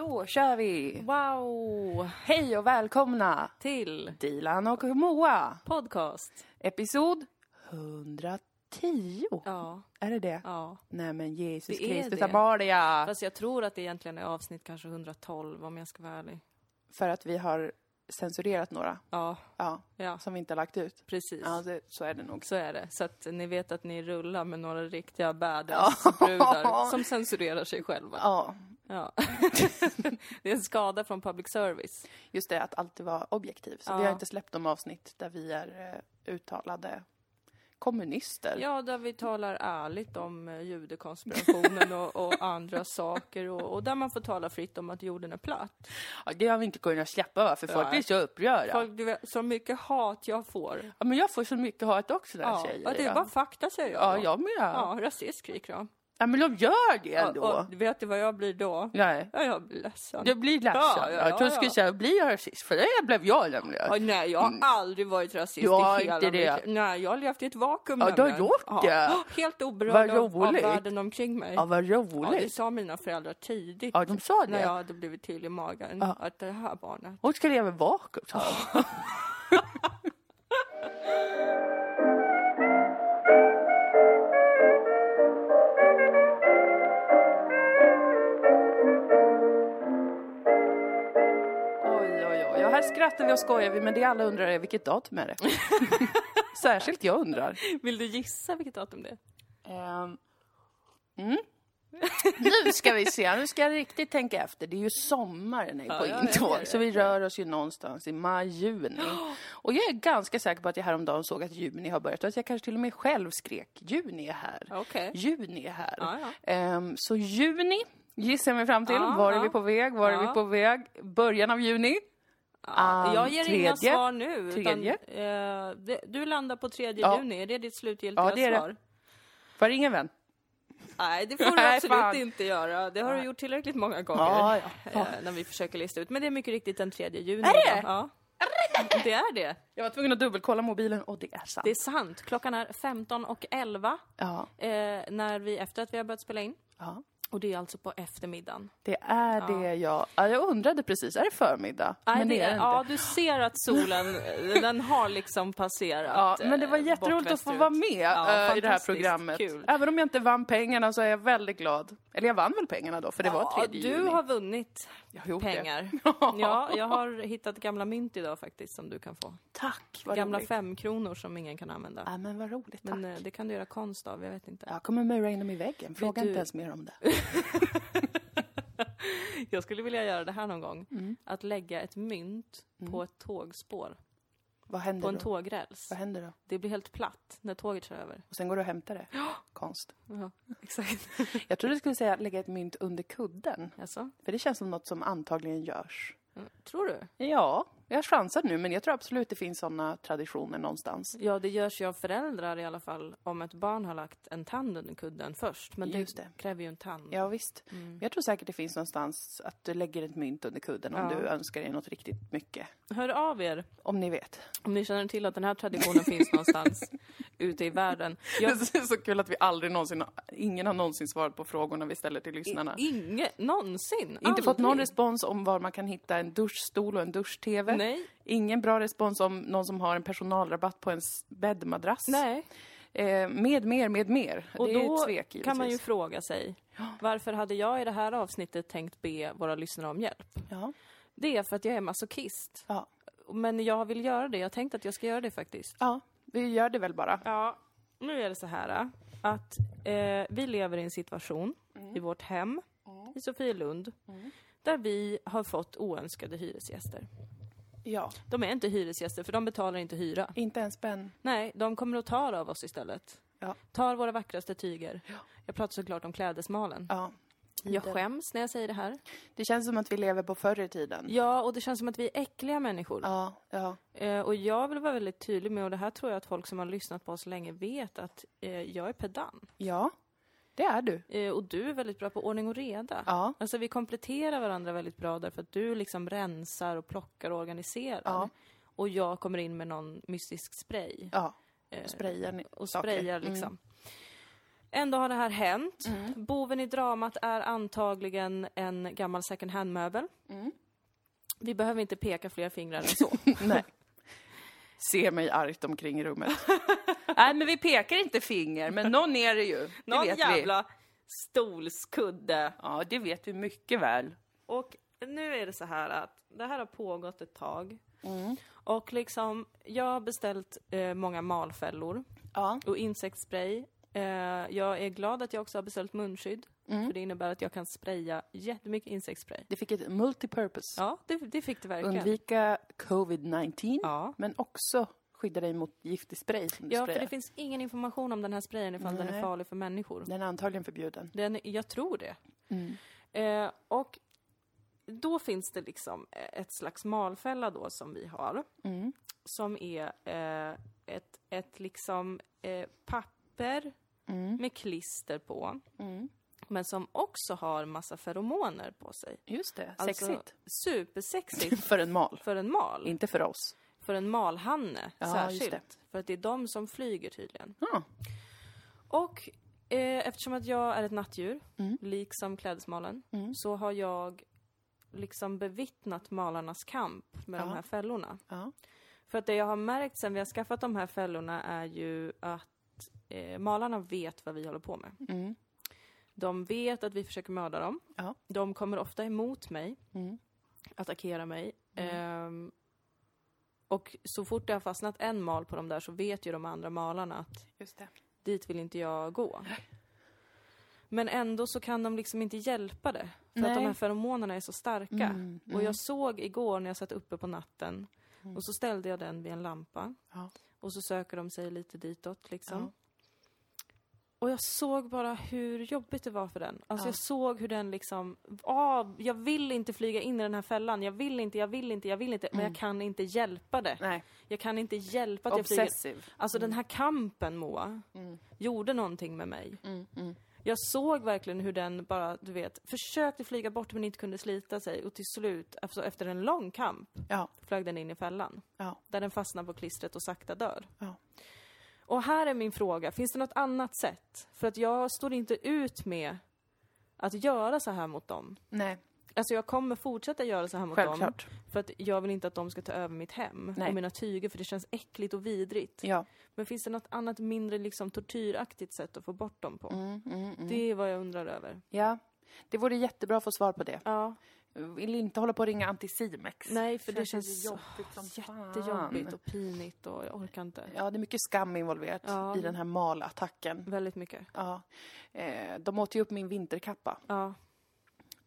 Då kör vi! Wow! Hej och välkomna Till Dilan och Moa. podcast. Episod 110. Ja, Är det det? ja. Nej men Jesus Det är Kristus det. Fast jag tror att det egentligen är avsnitt kanske 112 om jag ska vara ärlig. För att vi har censurerat några. Ja, Ja, ja, som vi inte har lagt ut. precis. Ja, det, så är det nog. Så är det. Så att ni vet att ni rullar med några riktiga badass-brudar som censurerar sig själva. Ja, Ja. det är en skada från public service. just det att alltid vara objektiv. Så Ja. vi har inte släppt de avsnitt där vi är eh, uttalade kommunister. Ja, där vi talar ärligt om eh, judekonspirationen och, och andra saker och, och där man får tala fritt om att jorden är platt. Ja, det har vi inte kunnat släppa va, för folk Nej. blir så upprörda. Folk, du vet, så mycket hat jag får. Ja, men jag får så mycket hat också när jag Ja, säger ja, det är bara fakta säger jag. Ja, då. jag med. Ja, rasist skriker de. Ja, men de gör det ändå. och vet du vad jag blir då? Nej. Ja, jag blir ledsen. Jag blir ledsen. Ja, ja, jag tror du skulle säga, blir jag rasist? För det blev jag nämligen. Ja, nej, jag har aldrig varit rasist Du har i hela inte det. mitt Nej, jag har levt i ett vakuum Ja, du har gjort det. Helt oberörd av, av roligt. världen omkring mig. Ja, vad Ja, det roligt. sa mina föräldrar tidigt. Ja, de sa När det. jag hade blivit till i magen. Att det här barnet. Hon ska leva vakuum, sa här skrattar vi och skojar vi, men det alla undrar är vilket datum är det? Särskilt jag undrar. Vill du gissa vilket datum det är? Ehm, mm. Nu ska vi se, nu ska jag riktigt tänka efter. Det är ju sommaren är Ja, på ja, intåg, så vi rör oss ju någonstans i maj, juni. Och jag är ganska säker på att jag häromdagen såg att juni har börjat och att jag kanske till och med själv skrek juni är här. Okej. Juni är här. Ja. Ehm, så juni gissar jag mig fram till. Var är vi på väg? Var är vi på väg? Början av juni? Ja, jag ger inga tredje. svar nu. Utan, Tredje. eh, det, du landar på 3 Ja. juni, är det ditt slutgiltiga Ja, det är det. svar? Var det ingen vän? Nej, det får du Nej, absolut fan. inte göra. Det har du gjort tillräckligt många gånger. Ja, ja. eh, När vi försöker lista ut. Men det är mycket riktigt den 3 juni. Är det? Ja. Det är det. Jag var tvungen att dubbelkolla mobilen och det är sant. Det är sant. Klockan är 15 och 11 Ja, eh, när vi, efter att vi har börjat spela in. ja. Och det är alltså på eftermiddagen. Det är det. Ja, jag undrade precis, är det förmiddag? Nej, men det är det inte. Ja, du ser att solen, den har liksom passerat. Ja, men det var eh, jätteroligt att få vara med Ja, eh, i det här programmet. Kul. Även om jag inte vann pengarna så är jag väldigt glad. Eller jag vann väl pengarna då, för det var Ja, tredje du juni. har vunnit Jag har gjort pengar. Det. Ja, jag har hittat gamla mynt idag faktiskt som du kan få. Tack, vad Gamla roligt. femkronor som ingen kan använda. Ja, men vad roligt, tack. Men eh, det kan du göra konst av, jag vet inte. Jag kommer mura in dem i väggen. Fråga du- inte ens mer om det. Jag skulle vilja göra det här någon gång. Mm. Att lägga ett mynt på ett tågspår, Vad händer på en då? tågräls. Vad händer då? Det blir helt platt när tåget kör över. Och sen går du och hämtar det? Konst. Ja, exakt. Jag trodde du skulle säga lägga ett mynt under kudden. Alltså, För det känns som något som antagligen görs. tror du? Ja, jag chansar nu, men jag tror absolut det finns sådana traditioner någonstans. Ja, det görs ju av föräldrar i alla fall om ett barn har lagt en tand under kudden först. Men Just det, kräver ju en tand. Ja, visst. Men Jag tror säkert det finns någonstans att du lägger ett mynt under kudden om Ja. du önskar dig något riktigt mycket. Hör av er Om ni vet. om ni känner till att den här traditionen finns någonstans ute i världen. Jag, Det är så kul att vi aldrig någonsin, ingen har någonsin svarat på frågorna vi ställer till lyssnarna. Inget, någonsin. Inte fått någon aldrig. respons om var man kan hitta en duschstol och en dusch-tv. Nej. Ingen bra respons om någon som har en personalrabatt på en s- bäddmadrass. Nej. Eh, med mer, med mer. Och det är då ett svek kan man ju givetvis. fråga sig, varför hade jag i det här avsnittet tänkt be våra lyssnare om hjälp? Ja. Det är för att jag är masochist. Ja. Men jag vill göra det. Jag har tänkt att jag ska göra det faktiskt. ja, vi gör det väl bara. Ja, nu är det så här att eh, vi lever i en situation Mm. i vårt hem i Sofielund där vi har fått oönskade hyresgäster. Ja. De är inte hyresgäster för de betalar inte hyra. Inte en spänn. Nej, de kommer att ta av oss istället. Ja. Tar våra vackraste tyger. Jag pratar såklart om klädesmalen. Ja. Jag skäms när jag säger det här. Det känns som att vi lever på förr i tiden. Ja, och det känns som att vi är äckliga människor. Ja, ja. Eh, och jag vill vara väldigt tydlig med, och det här tror jag att folk som har lyssnat på oss länge vet, att eh, jag är pedant. Ja, det är du. Eh, och du är väldigt bra på ordning och reda. Ja. Alltså vi kompletterar varandra väldigt bra därför att du liksom rensar och plockar och organiserar. Ja. Och jag kommer in med någon mystisk spray. Ja. Eh, Sprayar och sprayar Mm. liksom. Ändå har det här hänt. Mm. Boven i dramat är antagligen en gammal second hand-möbel. Mm. Vi behöver inte peka fler fingrar än så. Nej. Ser mig argt omkring i rummet. Nej, men vi pekar inte finger, men någon är det ju. Det Någon vet vi. jävla stolskudde. Ja, det vet vi mycket väl. Och nu är det så här att det här har pågått ett tag. Mm. Och liksom, jag har beställt eh, många malfällor Ja. och insektsspray. Eh, jag är glad att jag också har beställt munskydd. Mm. För det innebär att jag kan spraya jättemycket insektsspray. Det fick ett multipurpose. Ja, det, det fick det verkligen. Undvika covid-19, Ja. men också skydda dig mot giftig spray som du Ja, för sprayar. det finns ingen information om den här sprayen ifall den är Nej. farlig för människor. Den är antagligen förbjuden. Den, jag tror det. Mm. Eh, och då finns det liksom ett slags malfälla då som vi har. Mm. Som är eh, ett, ett liksom eh, papper Mm. med klister på. Mm. Men som också har massa feromoner på sig. Just det, Alltså, sexigt. Supersexigt För en mal, för en mal. inte för oss. För en malhanne Ja, särskilt. För att det är de som flyger tydligen. Ja. Och eh, eftersom att jag är ett nattdjur, Mm. liksom klädesmalen, Mm. så har jag liksom bevittnat malarnas kamp med de Ja. här fällorna. Ja. För att det jag har märkt sen vi har skaffat de här fällorna är ju att eh, malarna vet vad vi håller på med. Mm. De vet att vi försöker mörda dem. Ja. De kommer ofta emot mig, Mm. attackera mig. Ehm, och så fort det har fastnat en mal på dem där så vet ju de andra malarna att Just det. dit vill inte jag gå. Men ändå så kan de liksom inte hjälpa det. För att Nej. de här feromonerna är så starka. Mm, Och mm. jag såg igår när jag satt uppe på natten och så ställde jag den vid en lampa. Ja. Och så söker de sig lite ditåt liksom. Ja. Och jag såg bara hur jobbigt det var för den. Alltså Ja. jag såg hur den liksom, ah, jag vill inte flyga in i den här fällan. Jag vill inte, jag vill inte, jag vill inte. Men jag kan inte hjälpa det. Nej, Jag kan inte hjälpa att jag flyger. Alltså den här kampen Moa, Mm. gjorde någonting med mig. Mm. Mm. Jag såg verkligen hur den bara, du vet, försökte flyga bort men inte kunde slita sig och till slut, alltså efter en lång kamp, Ja. flög den in i fällan. Ja. Där den fastnar på klistret och sakta dör. Ja. Och här är min fråga, finns det något annat sätt? För att jag står inte ut med att göra så här mot dem. Nej, Alltså jag kommer fortsätta göra så här mot dem. självklart. För att jag vill inte att de ska ta över mitt hem Nej. och mina tyger för det känns äckligt och vidrigt. Ja. Men finns det något annat mindre liksom tortyraktigt sätt att få bort dem på? Mm, mm, mm. Det är vad jag undrar över. ja. Det vore jättebra att få svar på det. Ja, vill inte hålla på att ringa Anticimex. nej för det känns känns så jobbigt som fan. jättejobbigt och pinigt och jag orkar inte. Ja, det är mycket skam involverat Ja. i den här malattacken. Väldigt mycket. Ja. Eh, de åt ju upp min vinterkappa. Ja,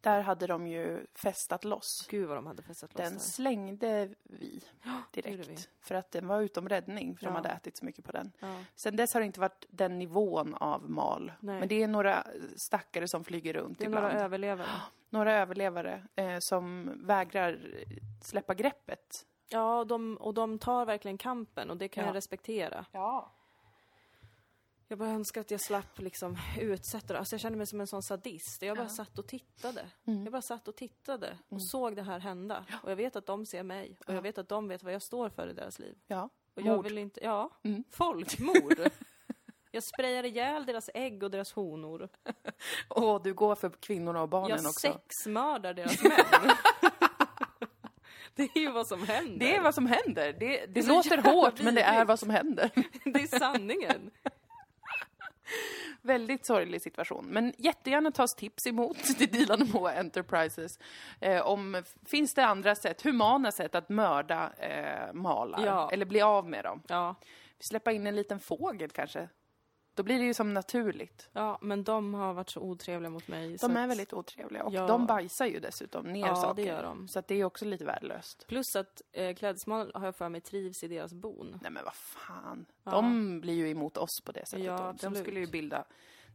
Där hade de ju festat loss. gud vad de hade festat loss Den där. slängde vi direkt. vi. För att den var utom räddning, för Ja. de hade ätit så mycket på den. Ja. Sen dess har det inte varit den nivån av mal. Nej. Men det är några stackare som flyger runt Det är ibland. några överlevare. Några överlevare eh, som vägrar släppa greppet. Ja, och de, och de tar verkligen kampen och det kan Ja. jag respektera. Ja. Jag bara önskar att jag slapp liksom utsätta det. Alltså jag kände mig som en sån sadist. Jag bara Ja. satt och tittade. Mm. Jag bara satt och tittade och såg det här hända. Och jag vet att de ser mig. Och Ja. jag vet att de vet vad jag står för i deras liv. Ja. Och jag Mord. vill inte, ja, Mm. folkmord. jag sprayar ihjäl deras ägg och deras honor. Och du går för kvinnorna och barnen Jag också. sexmördar deras män. det är ju vad som händer. Det är vad som händer. Det, det, så låter hårt, men det är vad som händer. det är sanningen. Väldigt sorglig situation. Men jättegärna tas tips emot till Dilan Moa Enterprises. Eh, om, finns det andra sätt, humana sätt att mörda eh, malar? Ja. Eller bli av med dem? Ja, Släppa in en liten fågel kanske? Då blir det ju som naturligt. ja, men de har varit så otrevliga mot mig. De är att- väldigt otrevliga och Ja. de bajsar ju dessutom ner Ja, saker. det gör de. Så att det är också lite värdelöst. Plus att eh, klädesmal har jag för mig trivs i deras bon. Nej men vad fan. Ja. De blir ju emot oss på det sättet. Ja, de, skulle ju bilda...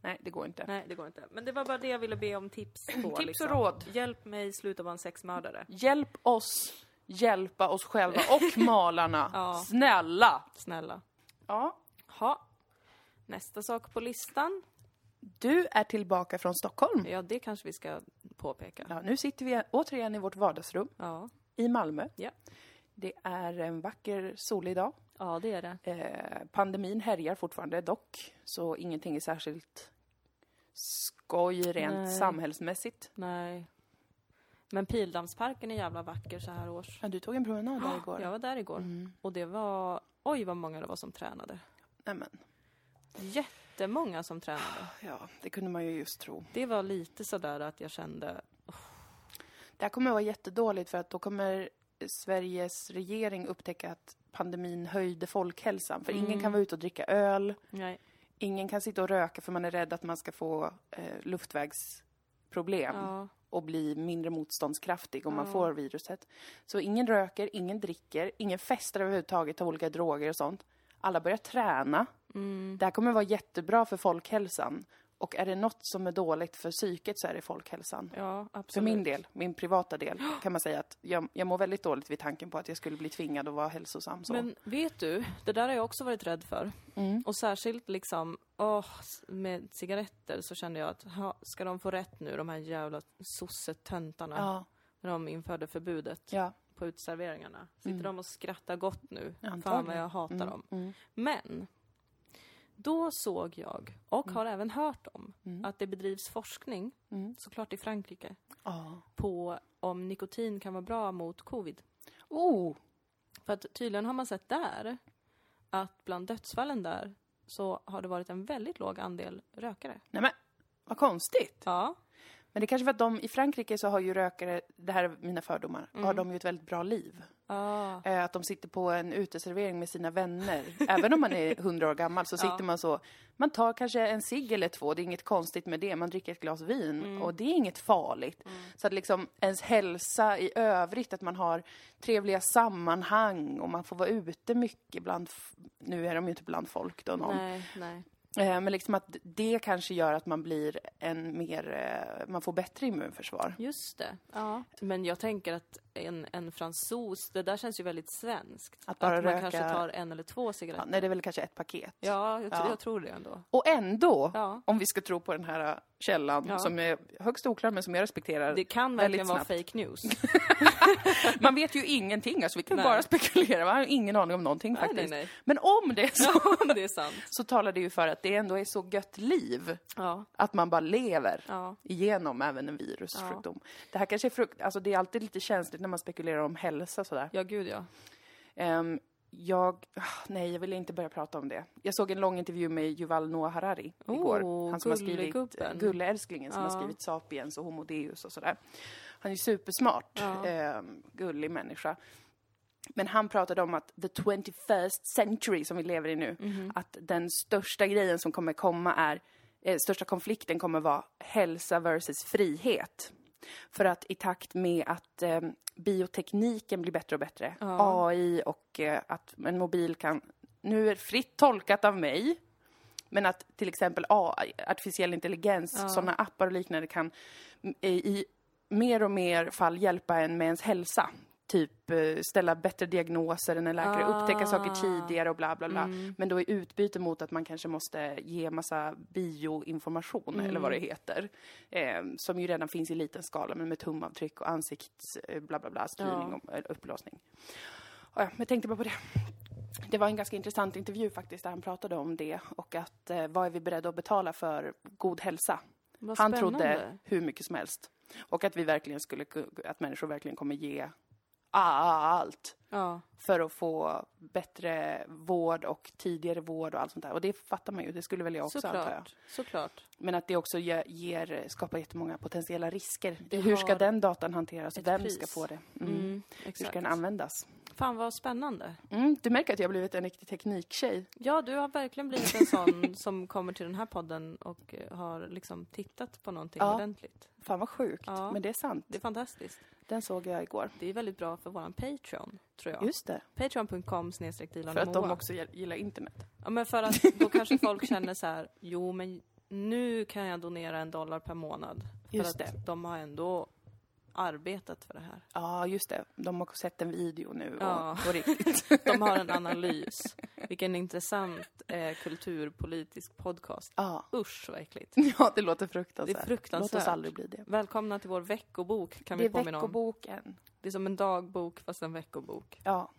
Nej, det går inte. Nej, det går inte. Men det var bara det jag ville be om tips på. och liksom. råd. Hjälp mig sluta vara en sexmördare. Hjälp oss hjälpa oss själva och malarna. Ja. Snälla! Snälla. Ja. Ha. Nästa sak på listan. Du är tillbaka från Stockholm. Ja, det kanske vi ska påpeka. Ja, nu sitter vi återigen i vårt vardagsrum Ja, i Malmö. Ja. Det är en vacker solig dag. ja det är det. Eh, pandemin härjar fortfarande dock, så ingenting är särskilt skoj rent Nej. samhällsmässigt. Nej. Men Pildammsparken är jävla vacker så här års. Ja, du tog en promenad där igår. Jag var där igår. Mm. Och det var, oj vad många det var som tränade. Nämen. Jättemånga som tränade. Ja, det kunde man ju just tro. Det var lite sådär att jag kände, Det här kommer att vara jättedåligt för att då kommer Sveriges regering upptäcka att pandemin höjde folkhälsan. För ingen Mm. kan vara ute och dricka öl, nej. ingen kan sitta och röka för man är rädd att man ska få eh, luftvägsproblem Ja, och bli mindre motståndskraftig om man Ja. får viruset. Så ingen röker, ingen dricker, ingen festar överhuvudtaget, tar olika droger och sånt. Alla börjar träna. Mm, Det här kommer vara jättebra för folkhälsan. Och är det något som är dåligt för psyket så är det folkhälsan. ja absolut. För min del, min privata del, kan man säga att jag, jag mår väldigt dåligt vid tanken på att jag skulle bli tvingad att vara hälsosam så. Men vet du, det där har jag också varit rädd för. Mm. Och särskilt liksom, åh, med cigaretter så kände jag att, ha, ska de få rätt nu, de här jävla sossetöntarna, Ja, när de införde förbudet ja. på uteserveringarna? Sitter Mm. de och skrattar gott nu? Fan Antagligen. vad jag hatar Mm, dem. mm, Men, då såg jag, och har även hört om, Mm. att det bedrivs forskning, mm. såklart i Frankrike, Ja. på om nikotin kan vara bra mot covid. Oh! För att tydligen har man sett där att bland dödsfallen där så har det varit en väldigt låg andel rökare. Nej men, vad konstigt. Ja. Men det är kanske för att de, i Frankrike så har ju rökare, det här är mina fördomar, Mm. har de ju ett väldigt bra liv. Ah. Eh, att de sitter på en uteservering med sina vänner. Även om man är hundra år gammal så sitter Ja. man så. Man tar kanske en cigg eller två, det är inget konstigt med det. Man dricker ett glas vin Mm. och det är inget farligt. Så att liksom ens hälsa i övrigt, att man har trevliga sammanhang och man får vara ute mycket bland, nu är de ju inte bland folk då någon. Nej, nej. Eh, men liksom att det kanske gör att man blir en mer, eh, man får bättre immunförsvar. Just det. Ja. Men jag tänker att en, en fransos, det där känns ju väldigt svenskt. Att bara man röka- kanske tar en eller två Ja, cigaretter. nej, det är väl kanske ett paket. Ja, jag, tror- Ja. jag tror det ändå. Och ändå, Ja. om vi ska tro på den här äh, källan Ja. som är högst oklar men som jag respekterar. Det kan verkligen vara fake news. Man vet ju ingenting, alltså vi kan Nej. bara spekulera. Man har ingen aning om någonting nej, faktiskt. nej. Men om det är så, Ja, det är sant. så talar det ju för att det ändå är så gött liv. Ja, Att man bara lever ja. igenom även en virussjukdom. Det här kanske är frukt, alltså det är alltid lite känsligt när man spekulerar om hälsa sådär. Ja, gud ja. Ehm, jag, ah, nej jag vill inte börja prata om det. Jag såg en lång intervju med Yuval Noah Harari igår. Oh, Han som har skrivit. Gulleälsklingen som har Ja. skrivit Sapiens och Homo Deus och sådär. Han är supersmart, Ja. ehm, gullig människa. Men han pratade om att the 21st century som vi lever i nu, Mhm. att den största grejen som kommer komma är, eh, största konflikten kommer vara hälsa versus frihet. För att i takt med att eh, biotekniken blir bättre och bättre, Ja. AI och eh, att en mobil kan, nu är det fritt tolkat av mig, men att till exempel AI, artificiell intelligens, Ja. sådana appar och liknande kan mm, i mer och mer fall hjälpa en med ens hälsa. Typ eh, ställa bättre diagnoser än en läkare, Ah. upptäcka saker tidigare och bla bla bla. Mm. Men då i utbyte mot att man kanske måste ge massa bioinformation, Mm. eller vad det heter. Eh, som ju redan finns i liten skala, men med tumavtryck och ansikts eh, bla bla bla, styrning Ja. och upplåsning. Ja, men jag tänkte bara på det. Det var en ganska intressant intervju faktiskt, där han pratade om det och att eh, vad är vi beredda att betala för god hälsa? Vad Han spännande. trodde hur mycket som helst. Och att vi verkligen skulle, ku- att människor verkligen kommer ge allt Ja, för att få bättre vård och tidigare vård och allt sånt där. Och det fattar man ju, det skulle väl jag också antar jag. såklart. Såklart. Men att det också ger, ger, skapar jättemånga potentiella risker. Det Hur ska den datan hanteras? Vem pris. ska få det? Mm. Mm, Hur ska den användas? Fan vad spännande. Mm, du märker att jag har blivit en riktig tekniktjej. Ja, du har verkligen blivit en sån som kommer till den här podden och har liksom tittat på någonting Ja. ordentligt. Fan vad sjukt, Ja. men det är sant. Det är fantastiskt. Den såg jag igår. Det är väldigt bra för våran Patreon, tror jag. Just det, Patreon.com snedstreck för att de också gil- gillar internet. Ja, men för att då kanske folk känner så här, jo men nu kan jag donera en dollar per månad. För Just att det. de har ändå arbetat för det här. Ja, just det. De har sett en video nu och Ja. på riktigt. De har en analys. Vilken intressant eh, kulturpolitisk podcast. ja. Usch vad äckligt. ja, det låter fruktansvärt. Det är fruktansvärt. Låt oss aldrig bli det. Välkomna till vår veckobok kan det vi är påminna om. veckoboken. Det är som en dagbok fast en veckobok. Ja.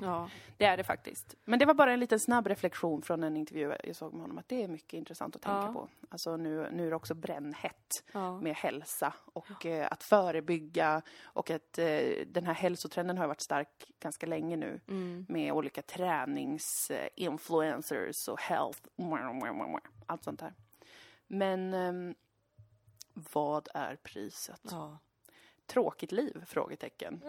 Ja. Det är det faktiskt. Men det var bara en liten snabb reflektion från en intervju jag såg med honom, att det är mycket intressant att tänka Ja. på. Alltså nu, nu är det också brännhett ja. med hälsa och eh, att förebygga och att eh, den här hälsotrenden har varit stark ganska länge nu Mm. med olika träningsinfluencers och health, allt sånt där. Men ehm, vad är priset? Tråkigt liv? Frågetecken.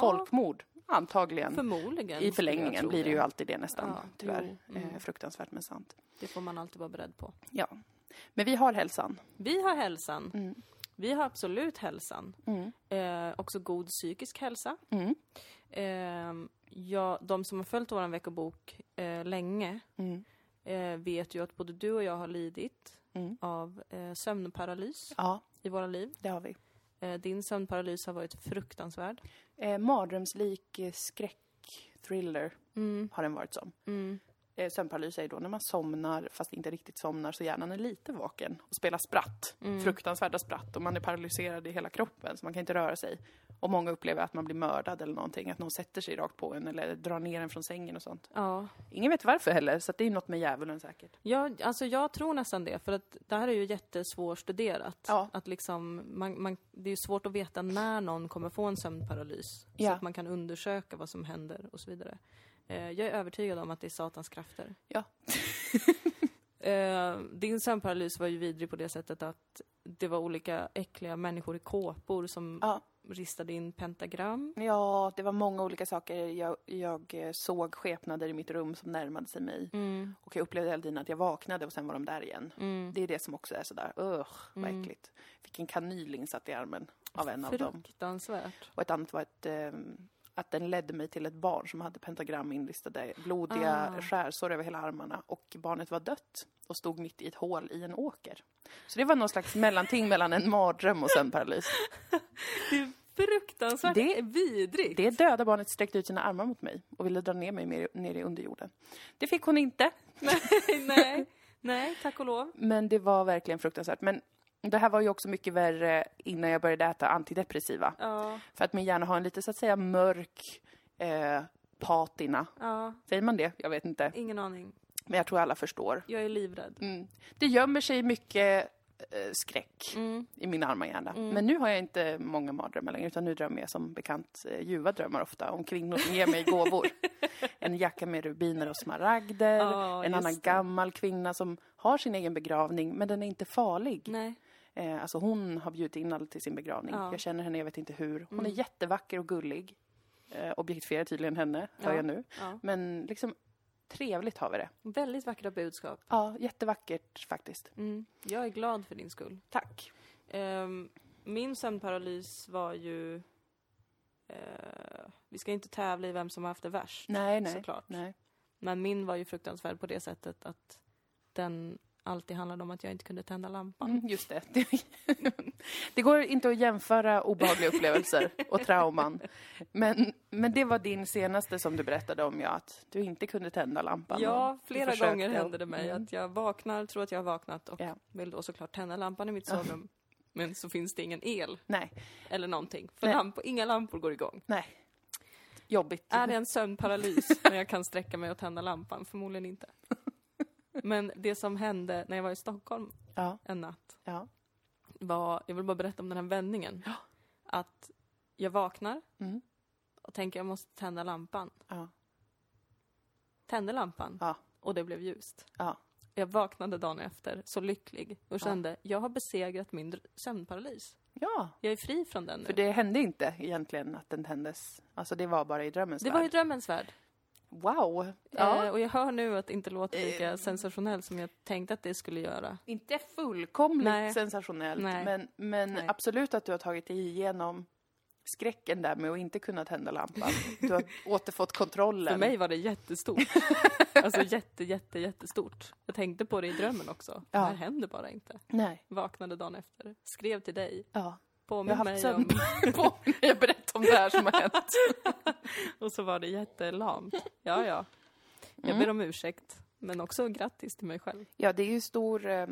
Folkmord? Antagligen. Förmodligen. I förlängningen blir det ju alltid det nästan, Ja, tyvärr. jo, mm. Eh, fruktansvärt men sant. Det får man alltid vara beredd på. Ja. Men vi har hälsan. Vi har hälsan. Mm. Vi har absolut hälsan. Mm. Eh, också god psykisk hälsa. Mm. Eh, ja, de som har följt vår veckobok eh, länge Mm. eh, vet ju att både du och jag har lidit Mm. av eh, sömnparalys Ja, i våra liv. det har vi. Eh, din sömnparalys har varit fruktansvärd. Eh, mardrömslik eh, skräckthriller Mm, har den varit som. mm, Eh, sömnparalys är då när man somnar, fast inte riktigt somnar, så hjärnan är lite vaken och spelar spratt. Mm. Fruktansvärda spratt och man är paralyserad i hela kroppen så man kan inte röra sig. Och många upplever att man blir mördad eller någonting, att någon sätter sig rakt på en eller drar ner en från sängen och sånt. ja. Ingen vet varför heller, så det är något med djävulen säkert. Ja, alltså jag tror nästan det, för att det här är ju jättesvårstuderat. Ja. Att liksom, man, man, det är ju svårt att veta när någon kommer få en sömnparalys. Ja. Så att man kan undersöka vad som händer och så vidare. Eh, jag är övertygad om att det är Satans krafter. Ja. Eh, din sömnparalys var ju vidrig på det sättet att det var olika äckliga människor i kåpor som Ja. Ristade in pentagram. Ja, det var många olika saker. Jag, jag eh, såg skepnader i mitt rum som närmade sig mig. Mm, Och jag upplevde hela tiden att jag vaknade och sen var de där igen. mm. Det är det som också är sådär, ugh, vad Mm. äckligt. Fick en kanyl insatt i armen av en av dem. Fruktansvärt. Och ett annat var ett, ehm, att den ledde mig till ett barn som hade pentagram inristade, blodiga Ah. skärsår över hela armarna. Och barnet var dött och stod mitt i ett hål i en åker. Så det var någon slags mellanting mellan en mardröm och sömnparalys. Det är fruktansvärt Det- vidrigt. Det döda barnet sträckte ut sina armar mot mig och ville dra ner mig mer- ner i underjorden. Det fick hon inte, nej, nej, tack och lov. men det var verkligen fruktansvärt. Men det här var ju också mycket värre innan jag började äta antidepressiva. Ja, För att min hjärna har en lite så att säga mörk eh, patina. ja, Säger man det? Jag vet inte. ingen aning. Men jag tror alla förstår. Jag är livrädd. Mm. Det gömmer sig mycket eh, skräck Mm. i min arma hjärna. Mm. Men nu har jag inte många mardrömmar längre, utan nu drömmer jag som bekant eh, ljuva drömmar ofta om kvinnor som ger mig gåvor. en jacka med rubiner och smaragder, Ja, en annan det. gammal kvinna som har sin egen begravning, men den är inte farlig. Nej. Eh, alltså hon har bjudit in alla till sin begravning. Ja. Jag känner henne, jag vet inte hur. Hon Mm. är jättevacker och gullig. Eh, objektifierar tydligen henne, hör Ja. jag nu. Ja. Men liksom, trevligt har vi det. Väldigt vackra budskap. Ja, jättevackert faktiskt. Mm. Jag är glad för din skull. Tack. Ehm, min sömnparalys var ju... eh, vi ska inte tävla i vem som har haft det värst, Nej, nej. såklart. nej. Men min var ju fruktansvärd på det sättet att den alltid handlade om att jag inte kunde tända lampan. Mm, just det. det går inte att jämföra obehagliga upplevelser och trauman. Men, men det var din senaste som du berättade om, ja, att du inte kunde tända lampan. Ja, flera gånger hände det mig Mm. att jag vaknar, tror att jag har vaknat och Ja. vill då såklart tända lampan i mitt sovrum. Men så finns det ingen el Nej, eller någonting. För lampor, inga lampor går igång. nej. Jobbigt. Är det en sömnparalys när jag kan sträcka mig och tända lampan? Förmodligen inte. Men det som hände när jag var i Stockholm Ja, en natt ja. var, jag vill bara berätta om den här vändningen. Ja. Att jag vaknar Mm. och tänker jag måste tända lampan. Ja. Tände lampan och det blev ljust. Ja. Jag vaknade dagen efter så lycklig och kände jag har besegrat min sömnparalys. Ja, Jag är fri från den nu. för det hände inte egentligen att den tändes. Alltså det var bara i drömmens Det var i värld. drömmens värld. Wow! Eh, Ja. och jag hör nu att det inte låter lika Eh. sensationellt som jag tänkte att det skulle göra. Inte fullkomligt Nej. sensationellt, Nej. men, men Nej. absolut att du har tagit dig igenom skräcken där med att inte kunna tända lampan. Du har återfått kontrollen. För mig var det jättestort. alltså jätte, jätte, jättestort. Jag tänkte på det i drömmen också. Det Ja. här händer bara inte. Nej. Vaknade dagen efter. Skrev till dig. Ja. Jag har Påminn haft mig sömn om... på när jag berättar om det här som har hänt. Och så var det jättelamt. Ja, ja. Jag Mm. ber om ursäkt. Men också grattis till mig själv. Ja, det är ju stor, eh,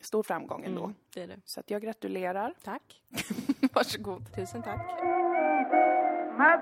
stor framgång ändå. Mm, det är det. Så att jag gratulerar. Tack. Varsågod. Tusen tack. My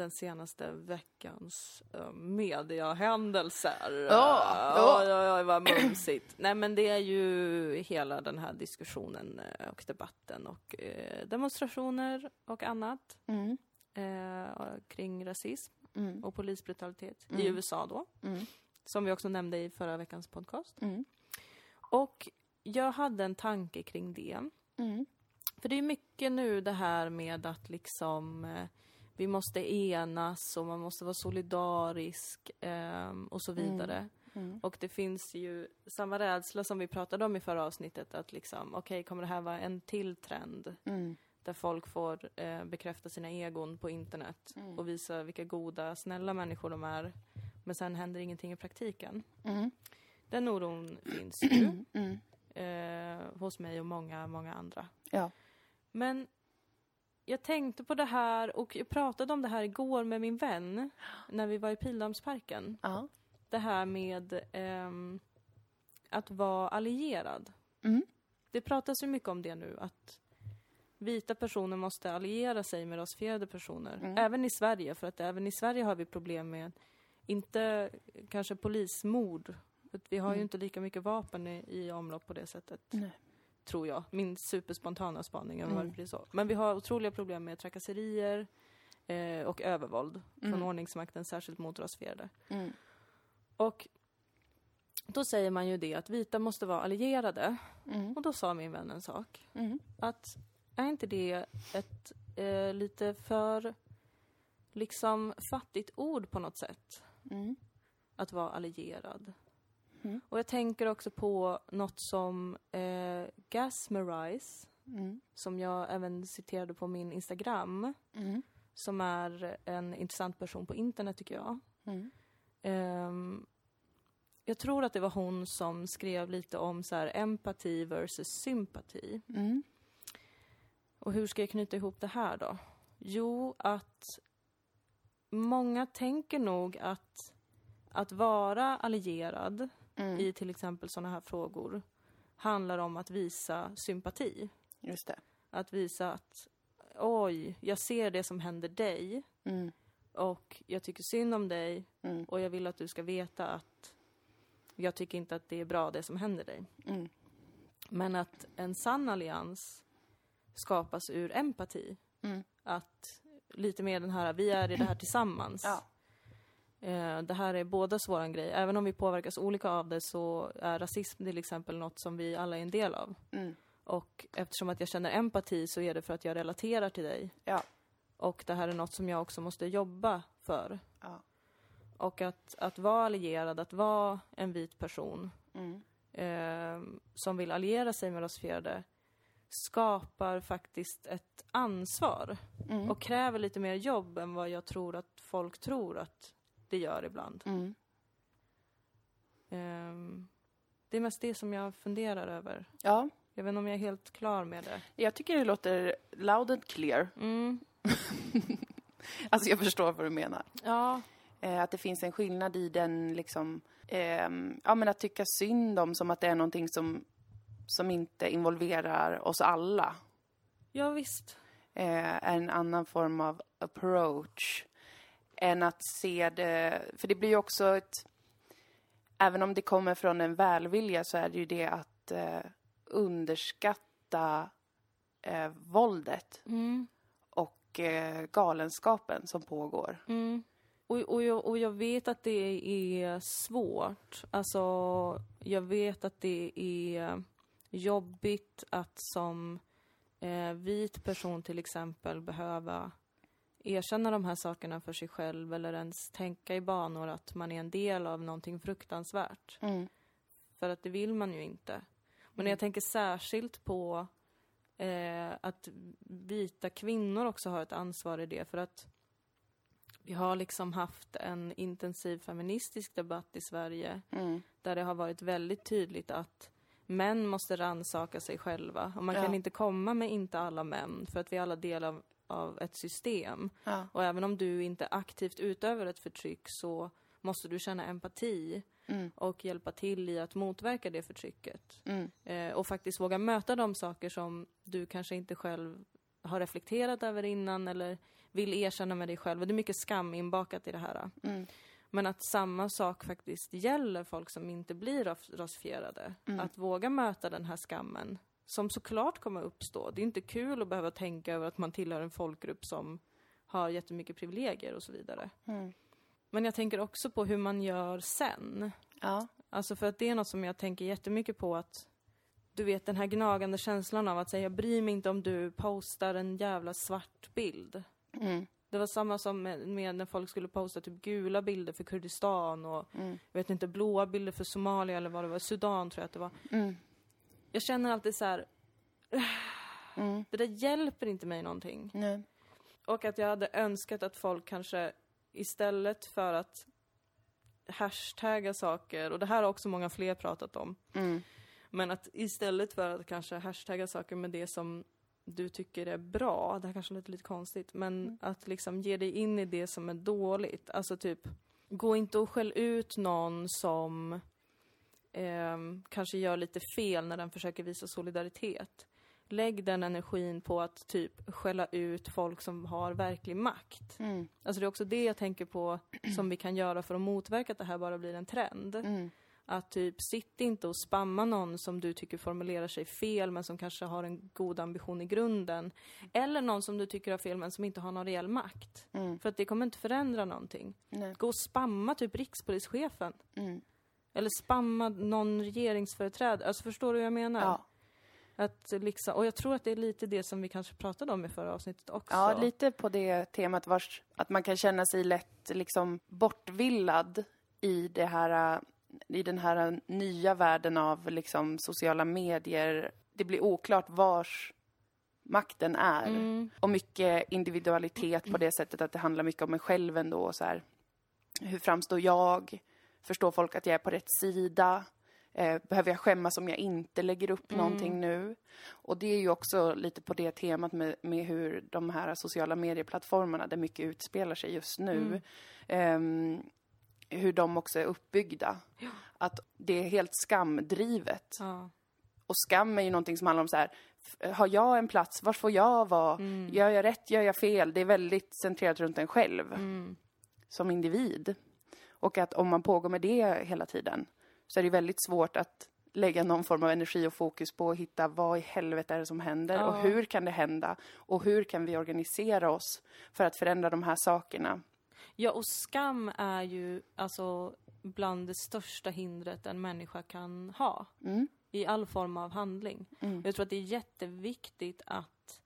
den senaste veckans eh, mediahändelser. Ja, ja. Oj, oj, vad mumsigt. Nej, men det är ju hela den här diskussionen eh, och debatten och eh, demonstrationer och annat Mm. eh, kring rasism Mm. och polisbrutalitet i Mm. USA då, Mm. som vi också nämnde i förra veckans podcast. Mm. Och jag hade en tanke kring det. Mm. För det är mycket nu det här med att liksom eh, vi måste enas och man måste vara solidarisk ehm, och så vidare. Mm. Och det finns ju samma rädsla som vi pratade om i förra avsnittet att liksom, okej, kommer det här vara en till trend Mm. där folk får eh, bekräfta sina egon på internet Mm. och visa vilka goda, snälla människor de är. Men sen händer ingenting i praktiken. Mm. Den oron finns ju Mm. eh, hos mig och många, många andra. Ja. Men jag tänkte på det här och jag pratade om det här igår med min vän när vi var i Pildammsparken. Ja. Det här med ehm, att vara allierad. Mm. Det pratas ju mycket om det nu, att vita personer måste alliera sig med rasifierade personer. Mm. Även i Sverige, för att även i Sverige har vi problem med, inte kanske polismord, för vi har ju Mm. inte lika mycket vapen i, i omlopp på det sättet. Nej. Tror jag. Min superspontana spaning om Mm. varför det är så. Men vi har otroliga problem med trakasserier eh, och övervåld från Mm. ordningsmakten, särskilt mot rasifierade. Mm. Och då säger man ju det att vita måste vara allierade. Mm. Och då sa min vän en sak. Mm. Att är inte det ett eh, lite för liksom fattigt ord på något sätt? Mm. Att vara allierad. Mm. Och jag tänker också på något som eh, Gasmerize, Mm. som jag även citerade på min Instagram, Mm. som är en intressant person på internet tycker jag. Ehm, jag tror att det var hon som skrev lite om så här empati versus sympati. Mm. Och hur ska jag knyta ihop det här då? Jo, att många tänker nog att att vara allierad Mm. i till exempel sådana här frågor handlar om att visa sympati. Just det. Att visa att oj, jag ser det som händer dig Mm. och jag tycker synd om dig Mm. och jag vill att du ska veta att jag tycker inte att det är bra det som händer dig. Mm. Men att en sann allians skapas ur empati. Mm. Att lite mer den här, vi är i det här tillsammans. Ja. Eh, det här är bådas våran grej. Även om vi påverkas olika av det så är rasism till exempel något som vi alla är en del av. Mm. Och eftersom att jag känner empati så är det för att jag relaterar till dig. Ja. Och det här är något som jag också måste jobba för. Ja. Och att, att vara allierad, att vara en vit person Mm. eh, som vill alliera sig med rasifierade skapar faktiskt ett ansvar Mm. och kräver lite mer jobb än vad jag tror att folk tror att det gör ibland. Mm. Ehm, det är mest det som jag funderar över. Ja, Jag vet inte om jag är helt klar med det. jag tycker det låter loud and clear. Mm. Alltså jag förstår vad du menar. Ja, Eh, att det finns en skillnad i den liksom, ehm, ja men att tycka synd om som att det är någonting som, som inte involverar oss alla. ja visst. Eh, är en annan form av approach än att se det, för det blir ju också ett, även om det kommer från en välvilja så är det ju det att eh, underskatta eh, våldet Mm. och eh, galenskapen som pågår. Mm. Och, och, jag, och jag vet att det är svårt. Alltså, jag vet att det är jobbigt att som eh, vit person till exempel behöva erkänna de här sakerna för sig själv eller ens tänka i banor att man är en del av någonting fruktansvärt. Mm. För att det vill man ju inte. Men jag tänker särskilt på eh, att vita kvinnor också har ett ansvar i det. För att vi har liksom haft en intensiv feministisk debatt i Sverige Mm. där det har varit väldigt tydligt att män måste ransaka sig själva. Och man Ja. kan inte komma med inte alla män för att vi alla del av, ett system. Ja. Och även om du inte aktivt utövar ett förtryck så måste du känna empati Mm. och hjälpa till i att motverka det förtrycket. Mm. Eh, och faktiskt våga möta de saker som du kanske inte själv har reflekterat över innan eller vill erkänna med dig själv. Och det är mycket skam inbakat i det här. Mm. Men att samma sak faktiskt gäller folk som inte blir ras- rasifierade. Mm. Att våga möta den här skammen, som såklart kommer uppstå. Det är inte kul att behöva tänka över att man tillhör en folkgrupp som har jättemycket privilegier och så vidare. Mm. Men jag tänker också på hur man gör sen. Ja. Alltså för att det är något som jag tänker jättemycket på att du vet den här gnagande känslan av att säga jag bryr mig inte om du postar en jävla svart bild. Mm. Det var samma som med, med när folk skulle posta typ gula bilder för Kurdistan och Mm. vet inte, blåa bilder för Somalia eller vad det var, Sudan tror jag att det var. Mm. Jag känner alltid så här, Mm. det där hjälper inte mig någonting. Nej. Och att jag hade önskat att folk kanske istället för att hashtagga saker, och det här har också många fler pratat om, Mm. men att istället för att kanske hashtagga saker med det som du tycker är bra, det här kanske låter lite konstigt, men Mm. att liksom ge dig in i det som är dåligt. Alltså typ, gå inte och skäll ut någon som ehm, kanske gör lite fel när den försöker visa solidaritet. Lägg den energin på att typ skälla ut folk som har verklig makt. Mm. Alltså det är också det jag tänker på som vi kan göra för att motverka att det här bara blir en trend. Mm. Att typ, sitt inte och spamma någon som du tycker formulerar sig fel men som kanske har en god ambition i grunden. Eller någon som du tycker har fel men som inte har någon reell makt. Mm. För att det kommer inte förändra någonting. Nej. Gå och spamma typ rikspolischefen. Mm. Eller spamma någon regeringsföreträdare. Alltså förstår du vad jag menar? Ja. Att liksom, och jag tror att det är lite det som vi kanske pratade om i förra avsnittet också. ja, lite på det temat vars, att man kan känna sig lätt liksom bortvillad i det här i den här nya världen av liksom sociala medier. Det blir oklart vars makten är. Mm. Och mycket individualitet på det sättet att det handlar mycket om mig själv ändå. Så här. Hur framstår jag? Förstår folk att jag är på rätt sida? Eh, behöver jag skämmas om jag inte lägger upp någonting nu? Och det är ju också lite på det temat med, med hur de här sociala medieplattformarna, där mycket utspelar sig just nu, ehm, hur de också är uppbyggda. Att det är helt skamdrivet. Ja. Och skam är ju någonting som handlar om så här, har jag en plats, var får jag vara? Mm. Gör jag rätt, gör jag fel? Det är väldigt centrerat runt en själv Mm. som individ. Och att om man pågår med det hela tiden så är det väldigt svårt att lägga någon form av energi och fokus på att hitta vad i helvete är det som händer Ja. och hur kan det hända och hur kan vi organisera oss för att förändra de här sakerna. Ja, och skam är ju alltså bland det största hindret en människa kan ha Mm. i all form av handling. Mm. Jag tror att det är jätteviktigt att,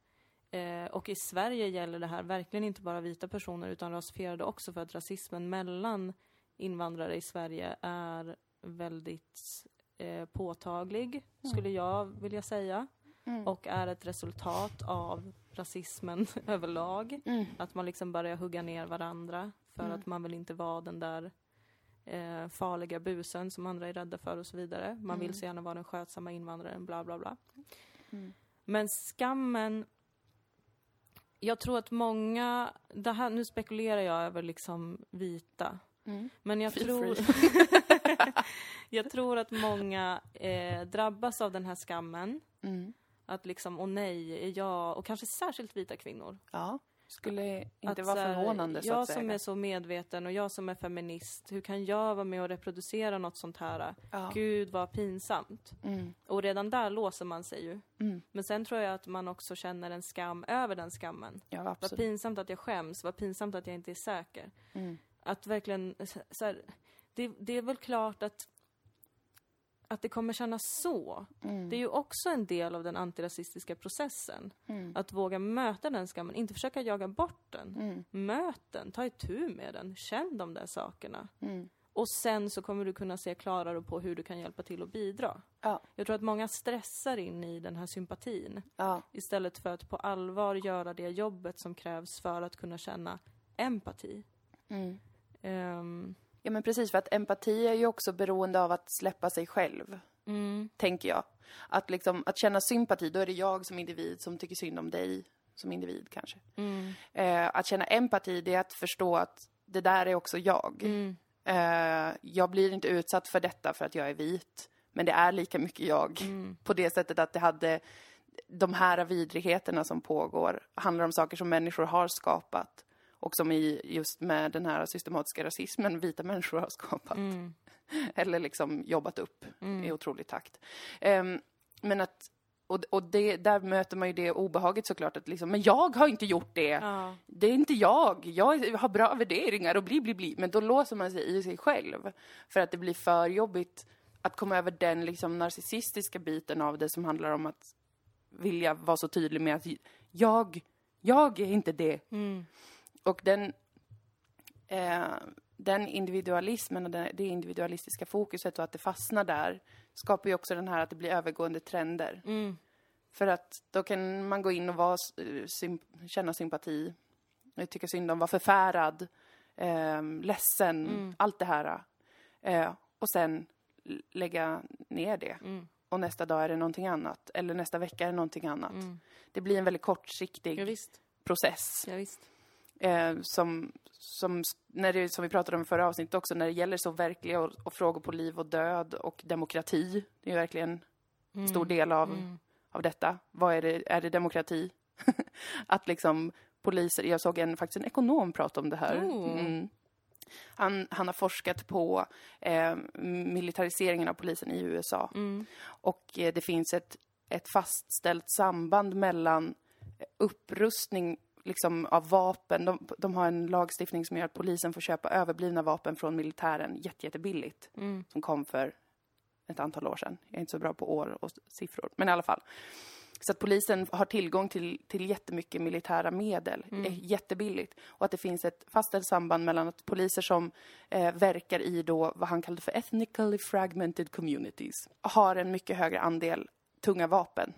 eh, och i Sverige gäller det här verkligen inte bara vita personer utan rasifierade också för att rasismen mellan invandrare i Sverige är väldigt eh, påtaglig, skulle jag vilja säga. Mm. Och är ett resultat av rasismen överlag. Mm. Att man liksom börjar hugga ner varandra för Mm. att man vill inte vara den där eh, farliga busen som andra är rädda för och så vidare. Man vill Mm. så gärna vara den skötsamma invandraren, bla bla bla. Mm. Men skammen... Jag tror att många... Det här, nu spekulerar jag över liksom vita. Mm. Men jag Feel tror... jag tror att många eh, drabbas av den här skammen. Mm. Att liksom, åh nej, är jag... Och kanske särskilt vita kvinnor. Ja, skulle inte Att vara förvånande så Jag att säga. som är så medveten och jag som är feminist, hur kan jag vara med och reproducera något sånt här? Ja. Gud vad pinsamt. Mm. Och redan där låser man sig ju. Mm. Men sen tror jag att man också känner en skam över den skammen. Ja, Vad pinsamt att jag skäms, vad pinsamt att jag inte är säker. Mm. Att verkligen, så här, det, det är väl klart att att det kommer kännas så. Mm. Det är ju också en del av den antirasistiska processen. Mm. Att våga möta den skammen, inte försöka jaga bort den. Mm. Möt den, ta itu med den, känn de där sakerna. Mm. Och sen så kommer du kunna se klarare på hur du kan hjälpa till att bidra. Ja. Jag tror att många stressar in i den här sympatin Ja. istället för att på allvar göra det jobbet som krävs för att kunna känna empati. Mm. Ehm, Ja, men precis, för att empati är ju också beroende av att släppa sig själv, tänker jag. Att, liksom, att känna sympati, då är det jag som individ som tycker synd om dig som individ kanske. mm, Eh, att känna empati, det är att förstå att det där är också jag. mm, Eh, jag blir inte utsatt för detta för att jag är vit, men det är lika mycket jag. mm, På det sättet att det hade, de här vidrigheterna som pågår handlar om saker som människor har skapat och som i just med den här systematiska rasismen vita människor har skapat. Mm. Eller liksom jobbat upp Mm. i otrolig takt. Ehm, men att, och, och det, där möter man ju det obehaget såklart att liksom, men jag har inte gjort det. Ja. Det är inte jag. Jag har bra värderingar och bli, bli, bli. Men då låser man sig i sig själv. För att det blir för jobbigt att komma över den liksom narcissistiska biten av det som handlar om att vilja vara så tydlig med att jag, jag är inte det. Mm. Och den, eh, den individualismen och det, individualistiska fokuset och att det fastnar där skapar ju också den här att det blir övergående trender. Mm. För att då kan man gå in och vara, eh, sym, känna sympati, eh, tycka synd om, vara förfärad, eh, ledsen, Mm. allt det här. Eh, och sen lägga ner det. Mm. Och nästa dag är det någonting annat. Eller nästa vecka är det någonting annat. Mm. Det blir en väldigt kortsiktig Ja, process. Ja. Eh, som, som, när det, som vi pratade om i förra avsnittet också, när det gäller så verkliga och, och frågor på liv och död och demokrati. Det är verkligen en stor del av, Mm. av detta. Vad är det? Är det demokrati? att liksom poliser, jag såg en, faktiskt en ekonom prata om det här. Oh. Mm. Han, han har forskat på eh, militariseringen av polisen i USA. Mm. Och eh, det finns ett, ett fastställt samband mellan upprustning liksom, av vapen. De, de har en lagstiftning som gör att polisen får köpa överblivna vapen från militären jätte, jättebilligt. Mm. Som kom för ett antal år sedan. Jag är inte så bra på år och siffror, men i alla fall. Så att polisen har tillgång till, till jättemycket militära medel, Mm. jättebilligt. Och att det finns ett fastställt samband mellan att poliser som eh, verkar i då vad han kallade för ethnically fragmented communities har en mycket högre andel tunga vapen.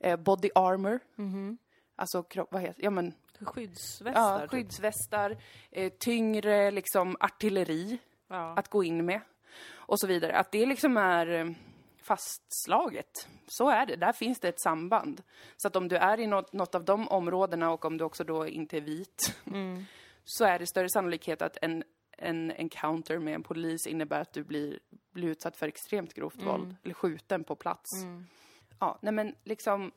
Eh, body armor, Mhm. alltså kropp, vad heter ja men Skyddsvästar. ja, typ. skyddsvästar, eh, tyngre liksom artilleri Ja. att gå in med och så vidare. Att det liksom är eh, fastslaget. Så är det, där finns det ett samband. Så att om du är i något, något av de områdena och om du också då inte är vit Mm. så är det större sannolikhet att en, en encounter med en polis innebär att du blir, blir utsatt för extremt grovt våld eller skjuten på plats. Mm. Ja, nej men liksom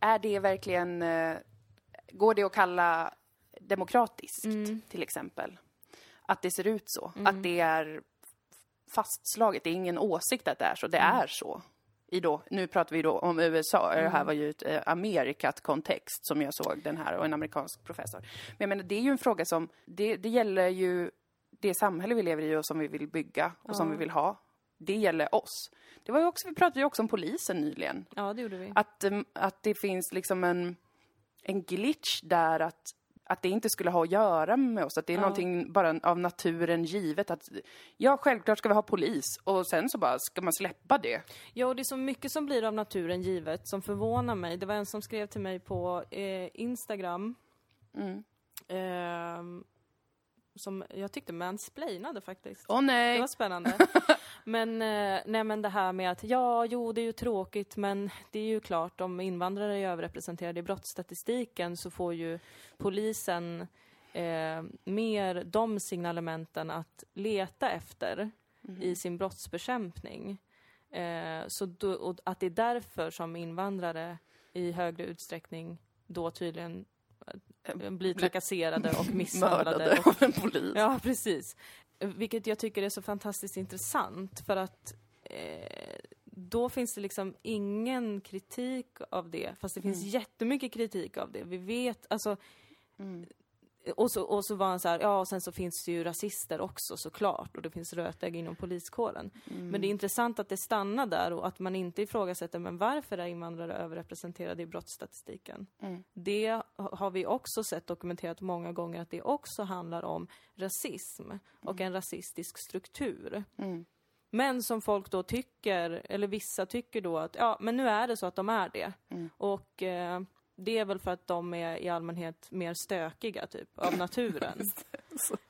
är det verkligen, eh, går det att kalla demokratiskt Mm. till exempel? Att det ser ut så, att det är fastslaget, det är ingen åsikt att det är så, det är så. I då, nu pratar vi då om USA, det här var ju ett eh, Amerikat kontext som jag såg den här och en amerikansk professor. Men jag menar, det är ju en fråga som, det, det gäller ju det samhälle vi lever i och som vi vill bygga och som vi vill ha. Det gäller oss. Det var ju också, vi pratade ju också om polisen nyligen. ja, det gjorde vi. Att, em, att det finns liksom en, en glitch där att, att det inte skulle ha att göra med oss. Att det är Ja. någonting bara av naturen givet. Att, ja, självklart ska vi ha polis. Och sen så bara ska man släppa det. Ja, och det är så mycket som blir av naturen givet som förvånar mig. Det var en som skrev till mig på eh, Instagram Mm. ehm, som jag tyckte mansplainade faktiskt. Åh Det nej! var spännande. men, eh, nej, men det här med att ja, jo, det är ju tråkigt, men det är ju klart om invandrare är överrepresenterade i brottsstatistiken så får ju polisen eh, mer de signalementen att leta efter i sin brottsbekämpning. Eh, så då, att det är därför som invandrare i högre utsträckning då tydligen eh, blir trakasserade och misshandlade. Och, av en polis. ja, precis. Vilket jag tycker är så fantastiskt intressant för att eh, då finns det liksom ingen kritik av det, fast det finns jättemycket kritik av det. Vi vet, alltså Mm. Och så, och så var han så här, ja och sen så finns det ju rasister också såklart och det finns rötägg inom poliskåren. Men det är intressant att det stannar där och att man inte ifrågasätter, men varför är invandrare överrepresenterade i brottsstatistiken? Mm. Det ha- har vi också sett dokumenterat många gånger att det också handlar om rasism och en rasistisk struktur. Mm. Men som folk då tycker, eller vissa tycker då att ja, men nu är det så att de är det. Mm. Och eh, det är väl för att de är i allmänhet mer stökiga, typ, av naturen.